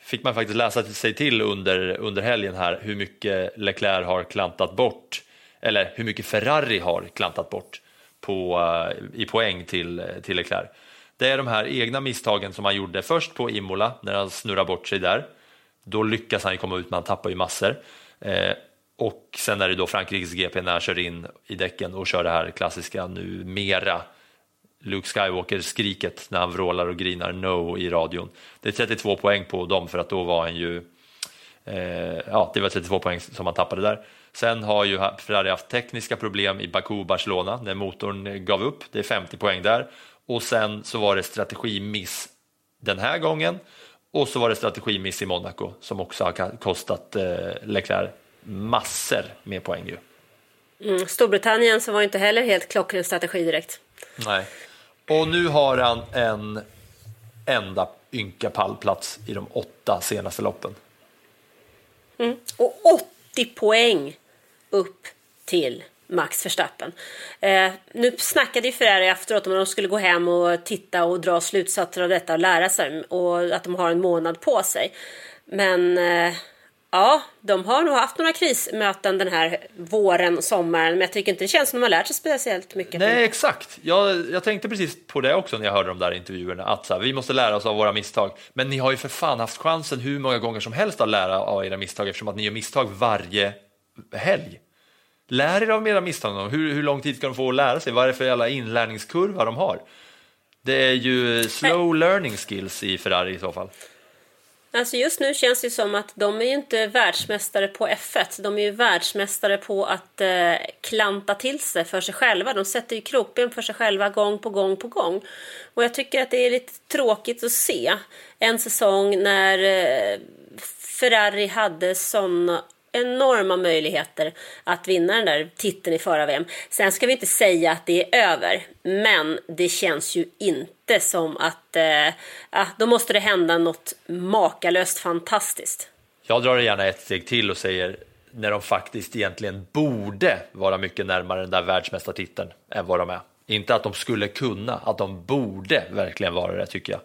fick man faktiskt läsa sig till under, under helgen här hur mycket Leclerc har klantat bort eller hur mycket Ferrari har klantat bort på, eh, i poäng till, till Leclerc. Det är de här egna misstagen som han gjorde först på Imola när han snurrar bort sig där. Då lyckas han ju komma ut men han tappar ju massor. Eh, och sen är det då Frankrikes GP när han kör in i däcken och kör det här klassiska numera Luke Skywalker-skriket när han vrålar och grinar no i radion. Det är 32 poäng på dem för att då var han ju eh, ja, det var 32 poäng som han tappade där. Sen har ju Ferrari haft tekniska problem i Baku Barcelona när motorn gav upp. Det är 50 poäng där. Och sen så var det strategimiss den här gången. Och så var det strategimiss i Monaco som också har kostat eh, Leclerc massor med poäng ju. Mm, Storbritannien så var inte heller helt klockren strategi direkt. Nej. Och nu har han en enda ynka pallplats i de åtta senaste loppen. Och 80 poäng upp till Max Verstappen. Eh, nu snackade ju Ferrari efteråt om att de skulle gå hem och titta och dra slutsatser av detta och lära sig och att de har en månad på sig. Men eh, ja, de har nog haft några krismöten den här våren och sommaren men jag tycker inte det känns som de har lärt sig speciellt mycket. Nej, exakt. Jag, jag tänkte precis på det också när jag hörde de där intervjuerna, att så här, vi måste lära oss av våra misstag. Men ni har ju för fan haft chansen hur många gånger som helst att lära av era misstag eftersom att ni gör misstag varje helg. Lär er av era misstag. Hur, hur lång tid ska de få att lära sig? Vad är det för jävla inlärningskurva de har? Det är ju slow learning skills i Ferrari i så fall. Alltså just nu känns det som att de är ju inte världsmästare på F1. De är ju världsmästare på att eh, klanta till sig för sig själva. De sätter ju krokben för sig själva gång på gång på gång. Och jag tycker att det är lite tråkigt att se en säsong när eh, Ferrari hade såna enorma möjligheter att vinna den där titeln i förra VM. Sen ska vi inte säga att det är över, men det känns ju inte som att eh, ah, då måste det hända något makalöst fantastiskt. Jag drar gärna ett steg till och säger när de faktiskt egentligen borde vara mycket närmare den där världsmästartiteln än vad de är. Inte att de skulle kunna, att de borde verkligen vara det tycker jag.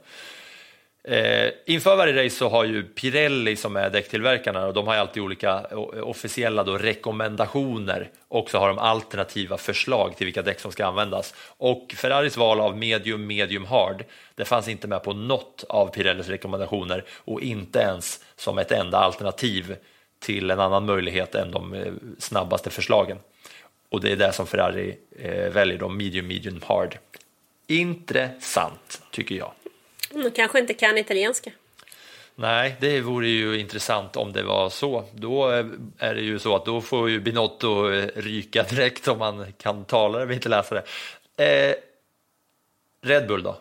Eh, inför varje race så har ju Pirelli som är däcktillverkarna och de har ju alltid olika officiella då rekommendationer och så har de alternativa förslag till vilka däck som ska användas. Och Ferraris val av medium, medium, hard, det fanns inte med på något av Pirellis rekommendationer och inte ens som ett enda alternativ till en annan möjlighet än de eh, snabbaste förslagen. Och det är det som Ferrari eh, väljer då, medium, medium, hard. Intressant tycker jag. De kanske inte kan italienska. Nej, det vore ju intressant om det var så. Då eh, är det ju så att då får ju Binotto eh, ryka direkt om man kan tala men inte läsa det. Eh, Red Bull då?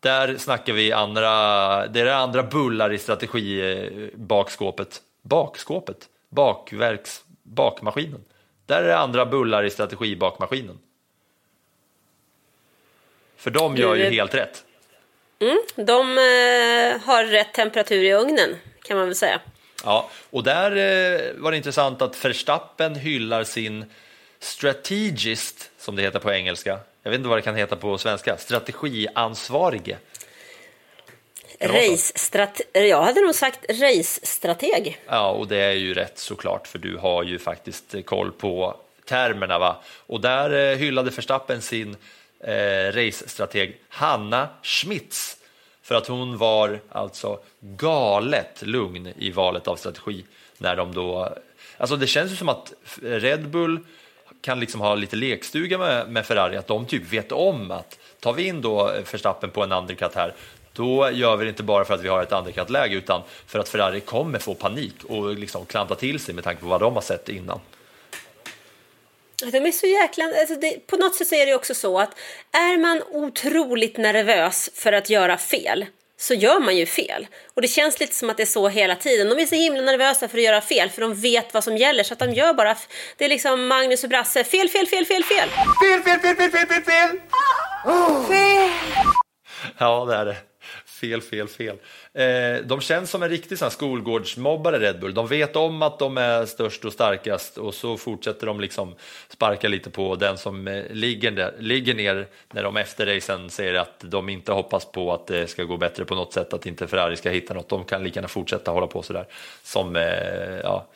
Där snackar vi andra, det är andra bullar i strategi eh, bakskåpet. Bakverks, bakmaskinen. Där är det andra bullar i strategi bakmaskinen. För de gör ju helt rätt. De eh, har rätt temperatur i ugnen, kan man väl säga. Ja, och där eh, var det intressant att Verstappen hyllar sin strategist, som det heter på engelska. Jag vet inte vad det kan heta på svenska. Strategiansvarige. Race-strate- jag hade nog sagt race-strateg. Ja, och det är ju rätt såklart, för du har ju faktiskt eh, koll på termerna. Va? Och där eh, hyllade Verstappen sin eh, race-strateg Hanna Schmitz för att hon var alltså galet lugn i valet av strategi när de då... Alltså det känns ju som att Red Bull kan liksom ha lite lekstuga med, med Ferrari, att de typ vet om att tar vi in då Verstappen på en undercut här, då gör vi det inte bara för att vi har ett undercut-läge utan för att Ferrari kommer få panik och liksom klanta till sig med tanke på vad de har sett innan. De är så jäkla... Alltså det, på något sätt så är det också så att är man otroligt nervös för att göra fel så gör man ju fel. Och det känns lite som att det är så hela tiden. De är så himla nervösa för att göra fel för de vet vad som gäller så att de gör bara... Det är liksom Magnus och Brasse. Fel, fel, fel, fel, fel. Fel, fel, fel, fel, fel, fel, fel! Ja, det är det. Fel, fel, fel. Eh, de känns som en riktig sån skolgårdsmobbare Red Bull. De vet om att de är störst och starkast och så fortsätter de liksom sparka lite på den som eh, ligger, där, ligger ner när de efter racen säger att de inte hoppas på att det ska gå bättre på något sätt, att inte Ferrari ska hitta något. De kan lika gärna fortsätta hålla på sådär som eh, ja,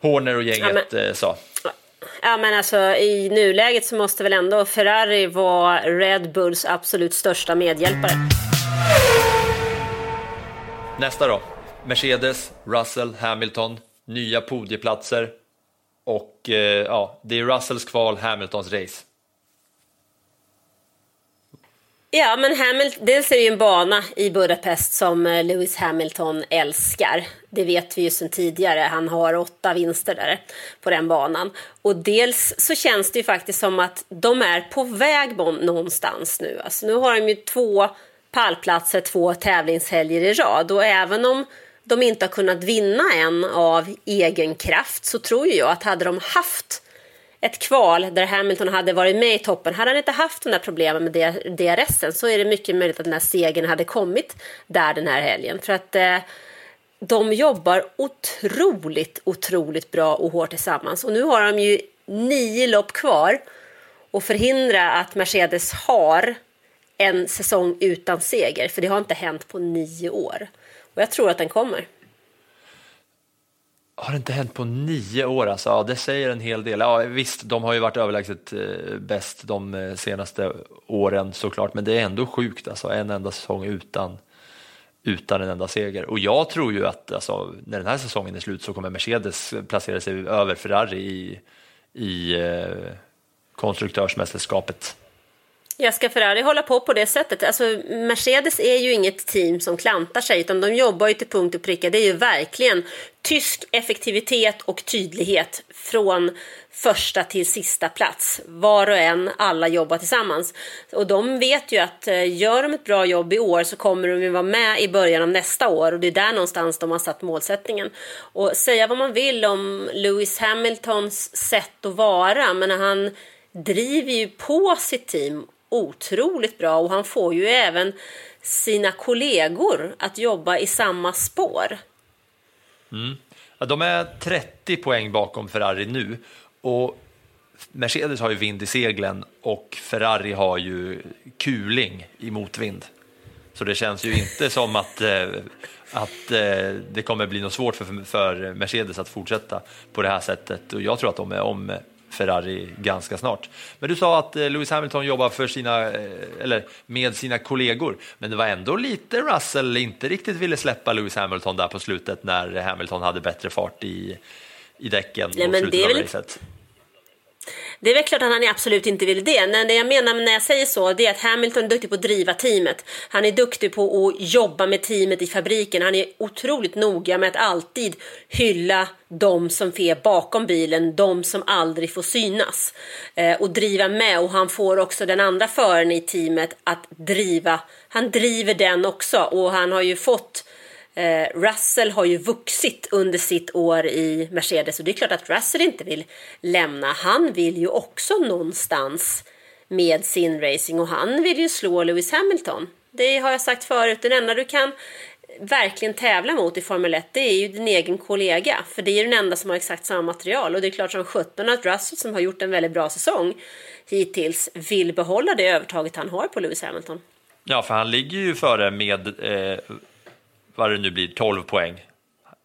Horner och gänget Ja, eh, sa. Ja, men alltså i nuläget så måste väl ändå Ferrari vara Red Bulls absolut största medhjälpare. Nästa då. Mercedes, Russell, Hamilton, nya podieplatser och eh, ja, det är Russells kval, Hamiltons race. Ja, men Hamilton, dels är det ju en bana i Budapest som eh, Lewis Hamilton älskar. Det vet vi ju sedan tidigare. Han har åtta vinster där på den banan. Och dels så känns det ju faktiskt som att de är på väg någonstans nu. Alltså nu har de ju två pallplatser, två tävlingshelger i rad. Och även om de inte har kunnat vinna en av egen kraft så tror ju jag att hade de haft ett kval där Hamilton hade varit med i toppen, hade han inte haft de där problemen med DRSen så är det mycket möjligt att den här segern hade kommit där den här helgen. För att eh, de jobbar otroligt, otroligt bra och hårt tillsammans. Och nu har de ju nio lopp kvar och förhindra att Mercedes har en säsong utan seger, för det har inte hänt på nio år. Och jag tror att den kommer. Har det inte hänt på nio år alltså? Ja, det säger en hel del. Ja, visst, de har ju varit överlägset eh, bäst de eh, senaste åren såklart, men det är ändå sjukt alltså, en enda säsong utan, utan en enda seger. Och jag tror ju att alltså, när den här säsongen är slut så kommer Mercedes placera sig över Ferrari i, i eh, konstruktörsmästerskapet. Jag ska Ferrari hålla på på det sättet? Alltså, Mercedes är ju inget team som klantar sig, utan de jobbar ju till punkt och pricka. Det är ju verkligen tysk effektivitet och tydlighet från första till sista plats. Var och en, alla jobbar tillsammans. Och de vet ju att eh, gör de ett bra jobb i år så kommer de ju vara med i början av nästa år och det är där någonstans de har satt målsättningen. Och säga vad man vill om Lewis Hamiltons sätt att vara, men han driver ju på sitt team otroligt bra och han får ju även sina kollegor att jobba i samma spår. Mm. Ja, de är 30 poäng bakom Ferrari nu och Mercedes har ju vind i seglen och Ferrari har ju kuling i motvind. Så det känns ju inte (laughs) som att, eh, att eh, det kommer bli något svårt för, för Mercedes att fortsätta på det här sättet. Och jag tror att de är om Ferrari ganska snart. Men du sa att eh, Lewis Hamilton jobbar för sina, eh, eller med sina kollegor, men det var ändå lite Russell inte riktigt ville släppa Lewis Hamilton där på slutet när Hamilton hade bättre fart i, i däcken Nej, men det är väl... racet. Det är väl klart att han absolut inte vill det. Men det jag menar när jag säger så, det är att Hamilton är duktig på att driva teamet. Han är duktig på att jobba med teamet i fabriken. Han är otroligt noga med att alltid hylla de som är bakom bilen, de som aldrig får synas. Eh, och driva med. Och han får också den andra föraren i teamet att driva. Han driver den också och han har ju fått Eh, Russell har ju vuxit under sitt år i Mercedes och det är klart att Russell inte vill lämna. Han vill ju också någonstans med sin racing och han vill ju slå Lewis Hamilton. Det har jag sagt förut, den enda du kan verkligen tävla mot i Formel 1 det är ju din egen kollega för det är den enda som har exakt samma material och det är klart som sjutton att Russell som har gjort en väldigt bra säsong hittills vill behålla det övertaget han har på Lewis Hamilton. Ja, för han ligger ju före med eh, vad det nu blir, 12 poäng.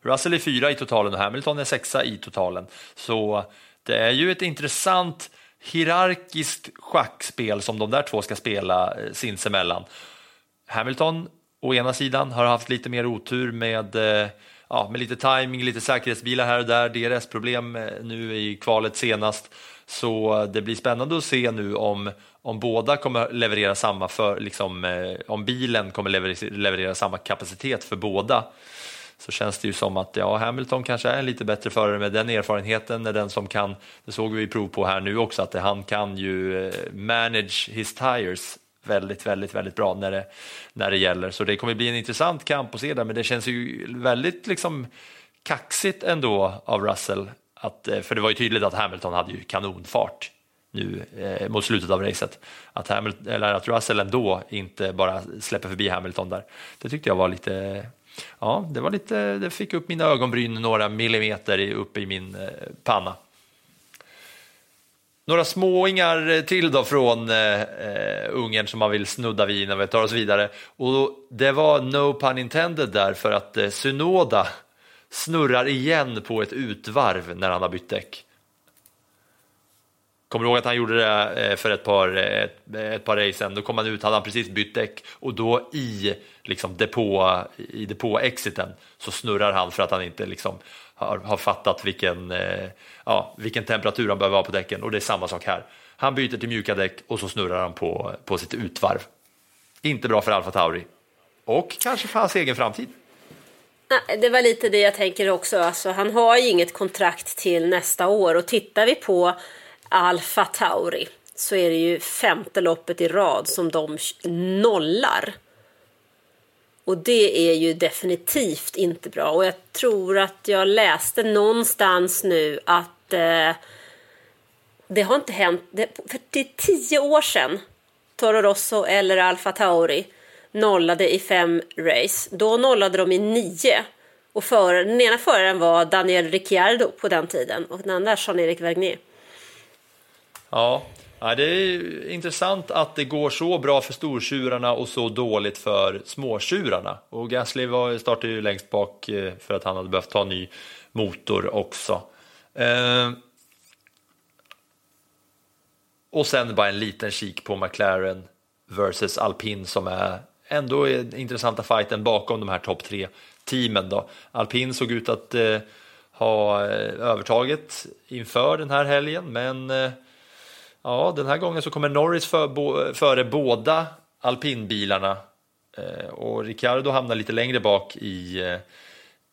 Russell är fyra i totalen och Hamilton är sexa i totalen. Så det är ju ett intressant hierarkiskt schackspel som de där två ska spela eh, sinsemellan. Hamilton å ena sidan har haft lite mer otur med, eh, ja, med lite timing, lite säkerhetsbilar här och där, DRS-problem eh, nu i kvalet senast. Så det blir spännande att se nu om, om båda kommer leverera samma, för, liksom, eh, om bilen kommer leverera, leverera samma kapacitet för båda så känns det ju som att ja, Hamilton kanske är en lite bättre förare med den erfarenheten, är den som kan, det såg vi prov på här nu också, att han kan ju eh, manage his tires väldigt, väldigt, väldigt bra när det, när det gäller. Så det kommer bli en intressant kamp att se där, men det känns ju väldigt liksom kaxigt ändå av Russell att, eh, för det var ju tydligt att Hamilton hade ju kanonfart nu eh, mot slutet av racet. Att, Hamilton, eller att Russell ändå inte bara släpper förbi Hamilton där. Det tyckte jag var lite, ja, det var lite, det fick upp mina ögonbryn några millimeter uppe i min eh, panna. Några småingar till då från eh, eh, Ungern som man vill snudda vid innan vi tar oss vidare. Och det var no pun intended där för att eh, Synoda snurrar igen på ett utvarv när han har bytt däck. Kommer du ihåg att han gjorde det eh, för ett par, eh, ett, ett par race sen? Då kom han ut, hade han precis bytt däck och då i liksom depå, i depå-exiten så snurrar han för att han inte liksom har, har fattat vilken, eh, ja, vilken temperatur han behöver ha på däcken och det är samma sak här. Han byter till mjuka däck och så snurrar han på, på sitt utvarv. Inte bra för Alfa Tauri. Och kanske för hans egen framtid. Det var lite det jag tänker också. Alltså, han har ju inget kontrakt till nästa år och tittar vi på Alfa Tauri så är det ju femte loppet i rad som de nollar. Och det är ju definitivt inte bra. Och jag tror att jag läste någonstans nu att eh, det har inte hänt. Det, för det är tio år sedan Toro Rosso eller Alfa Tauri nollade i fem race. Då nollade de i nio. Och för, den ena föraren var Daniel Ricciardo på den tiden och den andra Jean-Erik Vergnier. Ja, ja, det är intressant att det går så bra för stortjurarna och så dåligt för småtjurarna. Och Gasly var, startade ju längst bak eh, för att han hade behövt ta ny motor också. Eh, och sen bara en liten kik på McLaren versus Alpin som är ändå är intressanta fighten bakom de här topp tre teamen. Då. Alpin såg ut att eh, ha eh, övertaget inför den här helgen men eh, ja, den här gången så kommer Norris för, bo, före båda alpinbilarna eh, och Ricciardo hamnar lite längre bak i, eh,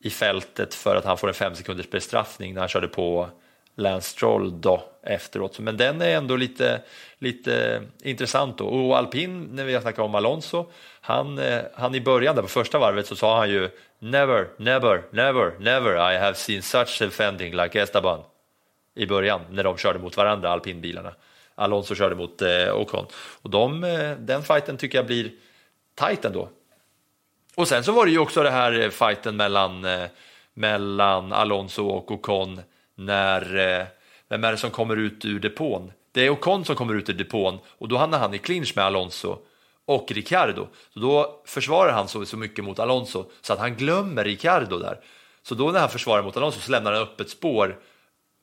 i fältet för att han får en fem sekunders bestraffning när han körde på Lance Stroll då efteråt. Men den är ändå lite, lite intressant då. Och Alpin, när vi har snackat om Alonso, han, eh, han i början där på första varvet så sa han ju Never, never, never, never I have seen such defending like Esteban i början när de körde mot varandra, alpinbilarna. Alonso körde mot eh, Ocon. Och de, eh, den fighten tycker jag blir tight ändå. Och sen så var det ju också det här eh, fighten mellan, eh, mellan Alonso och Ocon när, eh, vem är det som kommer ut ur depån? Det är Ocon som kommer ut ur depån och då hamnar han i clinch med Alonso och Riccardo Så då försvarar han så, så mycket mot Alonso så att han glömmer Riccardo där. Så då när han försvarar mot Alonso så lämnar han öppet spår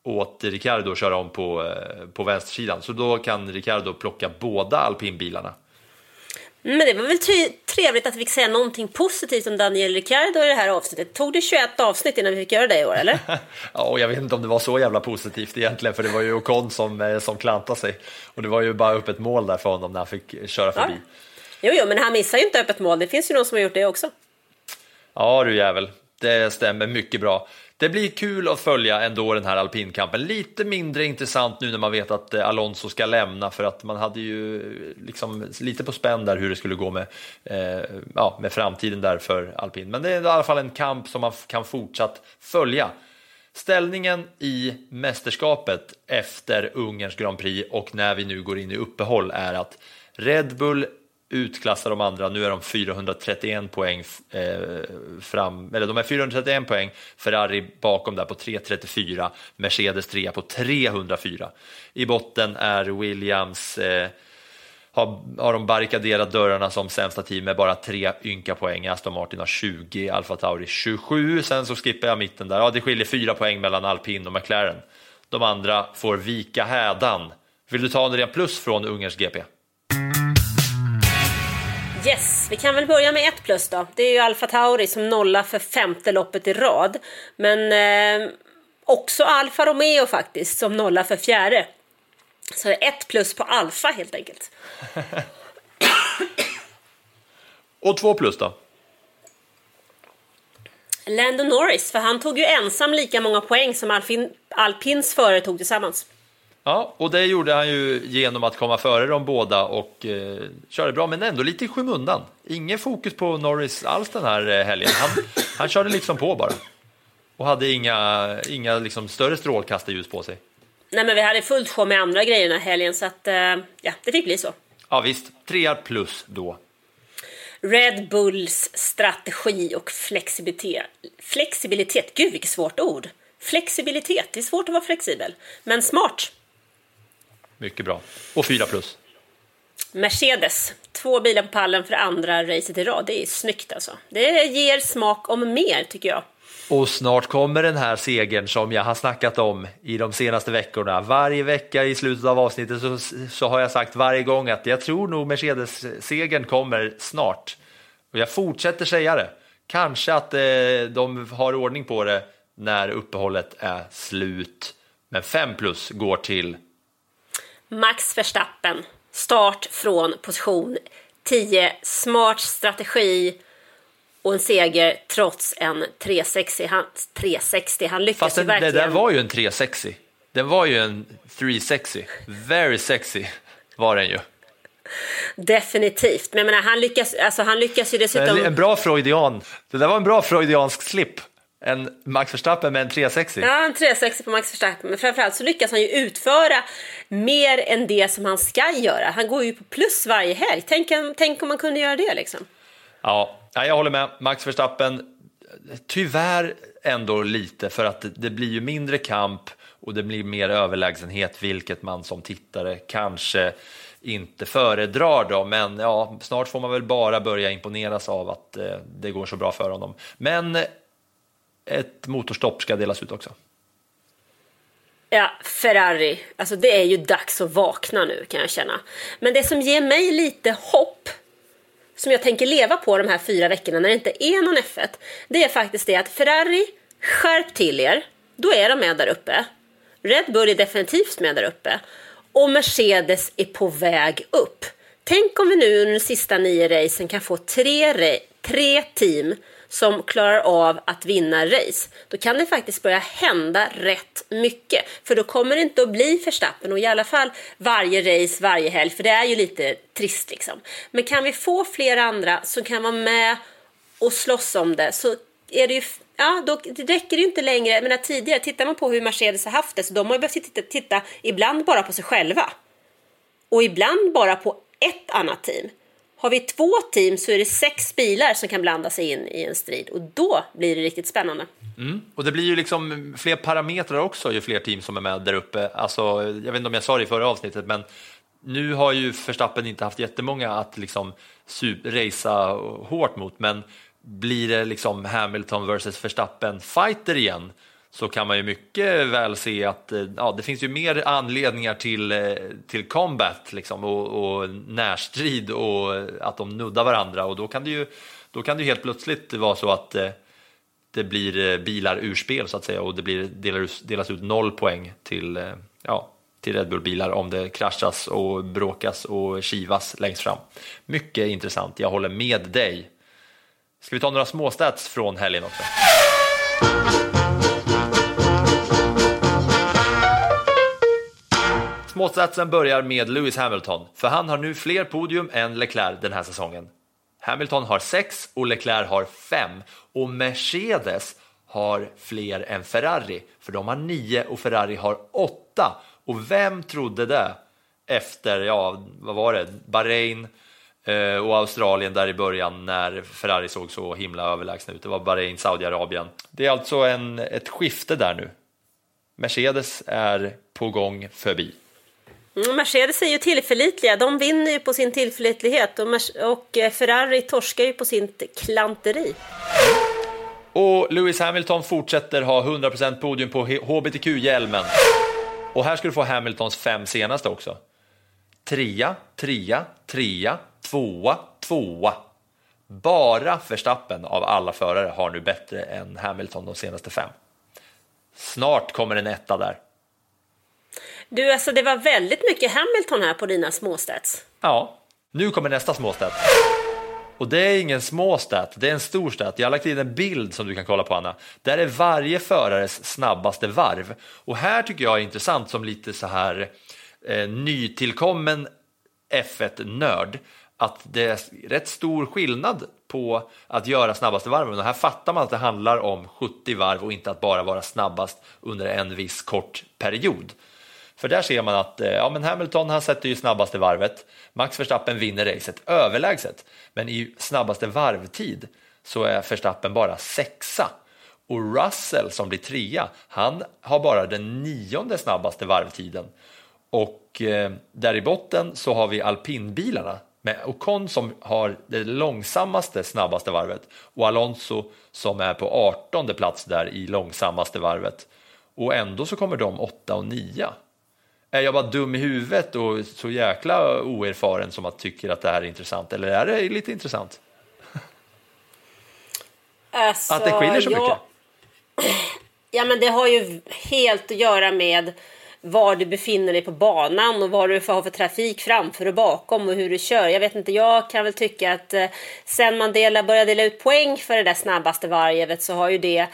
åt Ricciardo att köra om på, eh, på vänstersidan. Så då kan Ricciardo plocka båda alpinbilarna. Men det var väl trevligt att vi fick säga någonting positivt om Daniel Ricciardo i det här avsnittet. Tog det 21 avsnitt innan vi fick göra det i år, eller? (laughs) ja, och jag vet inte om det var så jävla positivt egentligen, för det var ju Ocon som, eh, som klantade sig. Och det var ju bara upp ett mål där för honom när han fick köra förbi. Ja. Jo, jo, men han missar ju inte öppet mål. Det finns ju någon som har gjort det också. Ja du jävel, det stämmer mycket bra. Det blir kul att följa ändå den här alpinkampen. Lite mindre intressant nu när man vet att eh, Alonso ska lämna för att man hade ju liksom lite på spänn där hur det skulle gå med, eh, ja, med framtiden där för alpin. Men det är i alla fall en kamp som man kan fortsatt följa. Ställningen i mästerskapet efter Ungerns Grand Prix och när vi nu går in i uppehåll är att Red Bull utklassar de andra. Nu är de 431 poäng eh, fram, eller de är 431 poäng. Ferrari bakom där på 334, Mercedes 3 på 304. I botten är Williams eh, har, har de barrikaderat dörrarna som sämsta team med bara tre ynka poäng. Aston Martin har 20, Alfa Tauri 27. Sen så skippar jag mitten där. Ja, det skiljer fyra poäng mellan Alpin och McLaren. De andra får vika hädan. Vill du ta en ren plus från Ungerns GP? Yes, vi kan väl börja med ett plus då. Det är ju Alfa Tauri som nollar för femte loppet i rad. Men eh, också Alfa Romeo faktiskt som nollar för fjärde. Så ett plus på Alfa helt enkelt. (coughs) Och två plus då? Lando Norris, för han tog ju ensam lika många poäng som Alpin, Alpins förare tog tillsammans. Ja, och det gjorde han ju genom att komma före de båda och eh, körde bra, men ändå lite i skymundan. Ingen fokus på Norris alls den här eh, helgen. Han, han körde liksom på bara. Och hade inga, inga liksom större strålkastarljus på sig. Nej, men vi hade fullt sjå med andra grejer den här helgen, så att, eh, ja, det fick bli så. Ja visst, trea plus då. Red Bulls strategi och flexibilitet. Flexibilitet, gud vilket svårt ord. Flexibilitet, det är svårt att vara flexibel. Men smart. Mycket bra. Och fyra plus. Mercedes, två bilar på pallen för andra racet i rad. Det är snyggt alltså. Det ger smak om mer tycker jag. Och snart kommer den här segern som jag har snackat om i de senaste veckorna. Varje vecka i slutet av avsnittet så, så har jag sagt varje gång att jag tror nog Mercedes-segern kommer snart. Och jag fortsätter säga det. Kanske att eh, de har ordning på det när uppehållet är slut. Men 5 plus går till Max Verstappen, start från position 10, smart strategi och en seger trots en 360. Han, 360. han lyckas Fast ju den, verkligen. det där var ju en 360. Den var ju en 360. Very sexy var den ju. Definitivt. Men jag menar, han lyckas, alltså, han lyckas ju dessutom... En, en bra freudian. Det där var en bra freudiansk slip. En Max Verstappen med en 360. Ja, en 360 på Max Verstappen. Men framförallt så lyckas han ju utföra mer än det som han ska göra. Han går ju på plus varje helg. Tänk, tänk om man kunde göra det liksom. Ja, ja, jag håller med. Max Verstappen, tyvärr ändå lite för att det, det blir ju mindre kamp och det blir mer överlägsenhet, vilket man som tittare kanske inte föredrar då, men ja, snart får man väl bara börja imponeras av att eh, det går så bra för honom. Men ett motorstopp ska delas ut också. Ja, Ferrari. Alltså det är ju dags att vakna nu kan jag känna. Men det som ger mig lite hopp, som jag tänker leva på de här fyra veckorna när det inte är någon F1, det är faktiskt det att Ferrari, skärp till er. Då är de med där uppe. Red Bull är definitivt med där uppe. Och Mercedes är på väg upp. Tänk om vi nu under de sista nio racen kan få tre, tre team som klarar av att vinna race, då kan det faktiskt börja hända rätt mycket. För då kommer det inte att bli Verstappen och i alla fall varje race varje helg, för det är ju lite trist liksom. Men kan vi få fler andra som kan vara med och slåss om det så är det ju Ja, då räcker det ju inte längre. Men tidigare, tittar man på hur Mercedes har haft det, så de har ju behövt titta, titta ibland bara på sig själva. Och ibland bara på ett annat team. Har vi två team så är det sex bilar som kan blanda sig in i en strid och då blir det riktigt spännande. Mm. Och det blir ju liksom fler parametrar också ju fler team som är med där uppe. Alltså, jag vet inte om jag sa det i förra avsnittet, men nu har ju Verstappen inte haft jättemånga att liksom racea hårt mot, men blir det liksom Hamilton versus Verstappen fighter igen så kan man ju mycket väl se att eh, ja, det finns ju mer anledningar till, eh, till combat liksom, och, och närstrid och att de nuddar varandra och då kan det ju, då kan det ju helt plötsligt vara så att eh, det blir bilar ur spel så att säga och det blir, delas, delas ut noll poäng till, ja, till Red Bull-bilar om det kraschas och bråkas och kivas längst fram. Mycket intressant, jag håller med dig. Ska vi ta några småstats från helgen också? Småsatsen börjar med Lewis Hamilton, för han har nu fler podium än Leclerc den här säsongen. Hamilton har sex och Leclerc har fem och Mercedes har fler än Ferrari, för de har nio och Ferrari har åtta. Och vem trodde det efter, ja, vad var det, Bahrain eh, och Australien där i början när Ferrari såg så himla överlägsna ut. Det var Bahrain, Saudiarabien. Det är alltså en, ett skifte där nu. Mercedes är på gång förbi. Mm, Mercedes är ju tillförlitliga. De vinner ju på sin tillförlitlighet och och eh, Ferrari torskar ju på sitt klanteri. Och Lewis Hamilton fortsätter ha 100% podium på HBTQ-hjälmen. Och här ska du få Hamiltons fem senaste också. Trea, trea, trea, tvåa, tvåa. Bara Verstappen av alla förare har nu bättre än Hamilton de senaste fem. Snart kommer en etta där. Du, alltså det var väldigt mycket Hamilton här på dina småstats. Ja, nu kommer nästa småstat. Och det är ingen småstat, det är en stor stat. Jag har lagt in en bild som du kan kolla på Anna. Där är varje förares snabbaste varv. Och här tycker jag är intressant som lite så här eh, nytillkommen F1-nörd att det är rätt stor skillnad på att göra snabbaste varven och här fattar man att det handlar om 70 varv och inte att bara vara snabbast under en viss kort period. För där ser man att eh, ja, men Hamilton han sätter ju snabbaste varvet. Max Verstappen vinner racet överlägset. Men i snabbaste varvtid så är Verstappen bara sexa. Och Russell som blir trea, han har bara den nionde snabbaste varvtiden. Och eh, där i botten så har vi alpinbilarna med Ocon som har det långsammaste snabbaste varvet och Alonso som är på 18 plats där i långsammaste varvet. Och ändå så kommer de åtta och nia är jag bara dum i huvudet och så jäkla oerfaren som att tycker att det här är intressant? Eller är det lite intressant? (laughs) Alltså, att det skiljer så ja, mycket? (clears throat) Ja, men det har ju helt att göra med var du befinner dig på banan och vad du har för trafik framför och bakom och hur du kör. Jag vet inte, jag kan väl tycka att eh, sen man delar, började dela ut poäng för det där snabbaste varvet så har ju det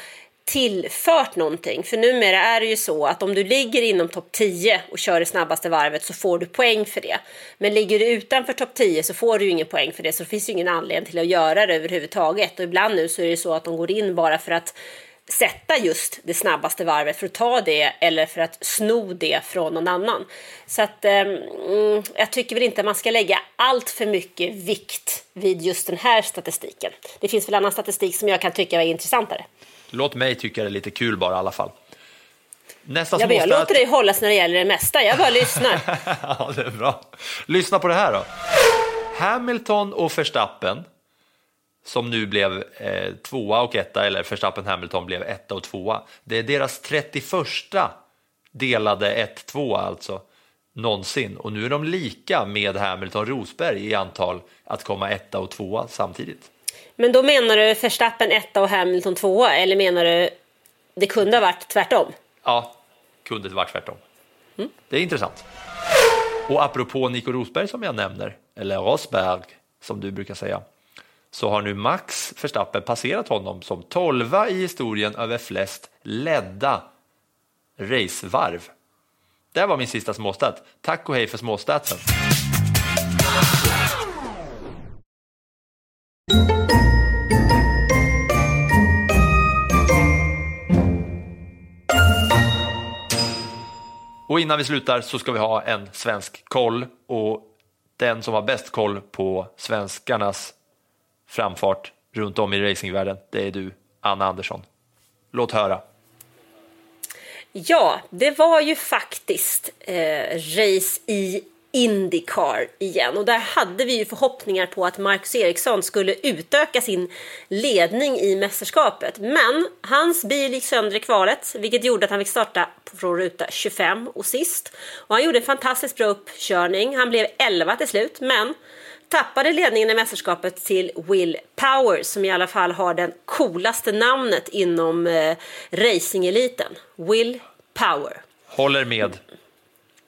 tillfört någonting. För numera är det ju så att om du ligger inom topp 10 och kör det snabbaste varvet så får du poäng för det. Men ligger du utanför topp 10 så får du ju ingen poäng för det så det finns ju ingen anledning till att göra det överhuvudtaget. Och ibland nu så är det så att de går in bara för att sätta just det snabbaste varvet för att ta det eller för att sno det från någon annan. Så att eh, jag tycker väl inte att man ska lägga allt för mycket vikt vid just den här statistiken. Det finns väl annan statistik som jag kan tycka är intressantare. Låt mig tycka det är lite kul bara i alla fall. Nästa Ja, jag låter dig hållas när det gäller det mesta, jag bara lyssnar. (laughs) ja, det är bra. Lyssna på det här då. Hamilton och Verstappen, som nu blev eh, tvåa och etta, eller Verstappen Hamilton blev etta och tvåa. Det är deras 31 delade 1-2 alltså någonsin och nu är de lika med Hamilton Rosberg i antal att komma etta och tvåa samtidigt. Men då menar du Verstappen etta och Hamilton tvåa, eller menar du det kunde ha varit tvärtom? Ja, kunde det varit tvärtom. Det är intressant. Och apropå Nico Rosberg som jag nämner, eller Rosberg som du brukar säga, så har nu Max Verstappen passerat honom som tolva i historien över flest ledda racevarv. Det var min sista småstat. Tack och hej för småstatsen. Och innan vi slutar så ska vi ha en svensk koll och den som har bäst koll på svenskarnas framfart runt om i racingvärlden, det är du, Anna Andersson. Låt höra. Ja, det var ju faktiskt eh, race i Indycar igen och där hade vi ju förhoppningar på att Marcus Ericsson skulle utöka sin ledning i mästerskapet. Men hans bil gick sönder i kvalet vilket gjorde att han fick starta från ruta 25 och sist. Och han gjorde en fantastiskt bra uppkörning. Han blev 11 till slut men tappade ledningen i mästerskapet till Will Power som i alla fall har den coolaste namnet inom eh, racingeliten. Will Power. Håller med.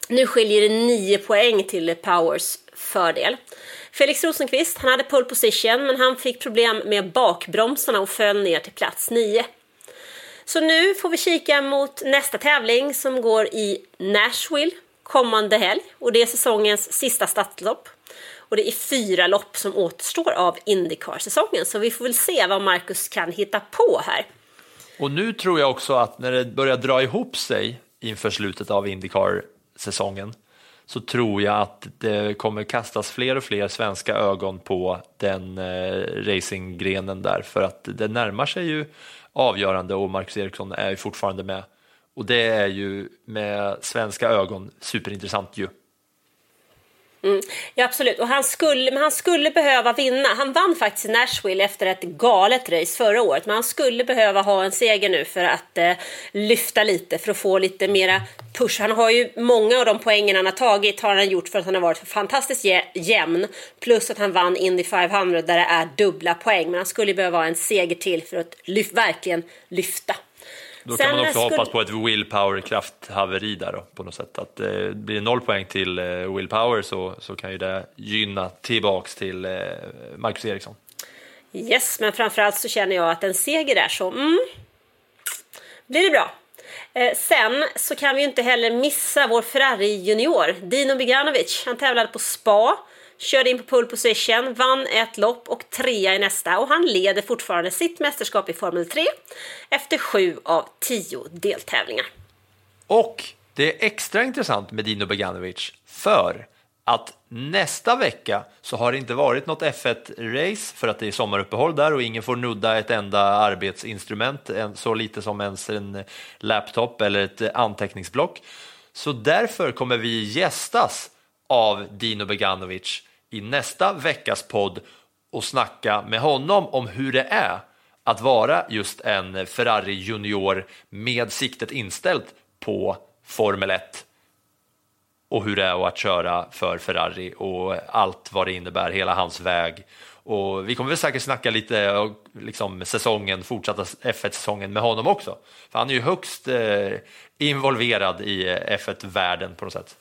Nu skiljer det 9 poäng till Powers fördel. Felix Rosenqvist, han hade pole position men han fick problem med bakbromsarna och föll ner till plats 9. Så nu får vi kika mot nästa tävling som går i Nashville kommande helg och det är säsongens sista startlopp. Och det är fyra lopp som återstår av Indycar-säsongen så vi får väl se vad Marcus kan hitta på här. Och nu tror jag också att när det börjar dra ihop sig inför slutet av Indycar säsongen så tror jag att det kommer kastas fler och fler svenska ögon på den eh, racinggrenen där för att det närmar sig ju avgörande och Marcus Eriksson är ju fortfarande med och det är ju med svenska ögon superintressant ju. Mm. Ja absolut, och han skulle, men han skulle behöva vinna. Han vann faktiskt i Nashville efter ett galet race förra året. Men han skulle behöva ha en seger nu för att eh, lyfta lite, för att få lite mera push. Han har ju många av de poängen han har tagit har han gjort för att han har varit fantastiskt jämn. Plus att han vann Indy 500 där det är dubbla poäng. Men han skulle behöva ha en seger till för att lyf- verkligen lyfta. Då Sen kan man också skulle- hoppas på ett willpower krafthaveri där då, på något sätt. Att eh, blir det noll poäng till eh, willpower så, så kan ju det gynna tillbaks till eh, Marcus Eriksson. Yes, men framförallt så känner jag att en seger där så mm, blir det bra. Eh, sen så kan vi ju inte heller missa vår Ferrari junior, Dino Beganovic. Han tävlade på spa, körde in på pole position, vann ett lopp och trea i nästa och han leder fortfarande sitt mästerskap i Formel 3 efter sju av tio deltävlingar. Och det är extra intressant med Dino Beganovic för att nästa vecka så har det inte varit något F1-race för att det är sommaruppehåll där och ingen får nudda ett enda arbetsinstrument, så lite som ens en laptop eller ett anteckningsblock. Så därför kommer vi gästas av Dino Beganovic i nästa veckas podd och snacka med honom om hur det är att vara just en Ferrari junior med siktet inställt på Formel 1 och hur det är att köra för Ferrari och allt vad det innebär, hela hans väg. Och vi kommer väl säkert snacka lite om liksom, säsongen, fortsatta F1-säsongen med honom också. För han är ju högst eh, involverad i F1-världen på något sätt.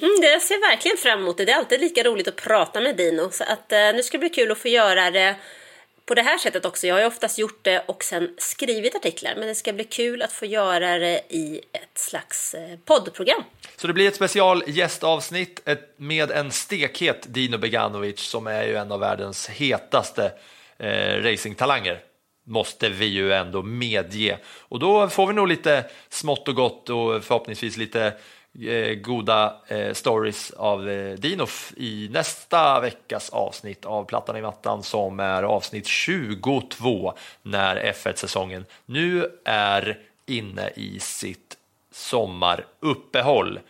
Mm, det ser jag verkligen fram emot. Det Det är alltid lika roligt att prata med Dino. Så att, eh, nu ska det bli kul att få göra det på det här sättet också. Jag har ju oftast gjort det och sen skrivit artiklar. Men det ska bli kul att få göra det i ett slags eh, poddprogram. Så det blir ett special gästavsnitt med en stekhet Dino Beganovic som är ju en av världens hetaste eh, racingtalanger. måste vi ju ändå medge. Och då får vi nog lite smått och gott och förhoppningsvis lite goda eh, stories av eh, Dino i nästa veckas avsnitt av Plattan i mattan som är avsnitt 22 när F1-säsongen nu är inne i sitt sommaruppehåll.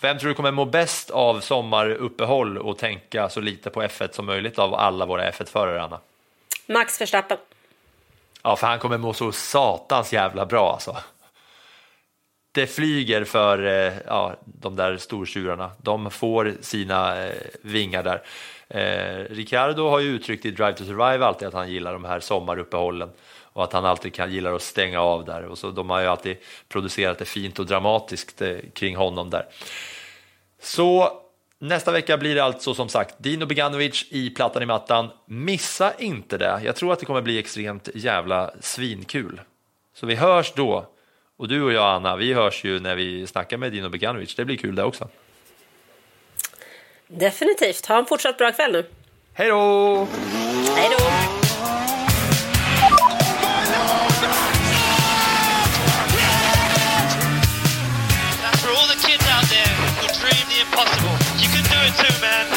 Vem tror du kommer må bäst av sommaruppehåll och tänka så lite på F1 som möjligt av alla våra F1-förare, Anna? Max Verstappen. Ja, för han kommer må så satans jävla bra alltså. Det flyger för eh, ja, de där stortjurarna. De får sina eh, vingar där. Eh, Ricardo har ju uttryckt i Drive to Survive alltid att han gillar de här sommaruppehållen och att han alltid kan gillar att stänga av där. Och så, de har ju alltid producerat det fint och dramatiskt eh, kring honom där. Så nästa vecka blir det alltså som sagt Dino Beganovic i Plattan i mattan. Missa inte det. Jag tror att det kommer bli extremt jävla svinkul. Så vi hörs då. Och du och jag Anna, vi hörs ju när vi snackar med Dino Beganovic. Det blir kul det också. Definitivt. Ha en fortsatt bra kväll nu. Hej då! Hej då! Impossible. You can do it too, man.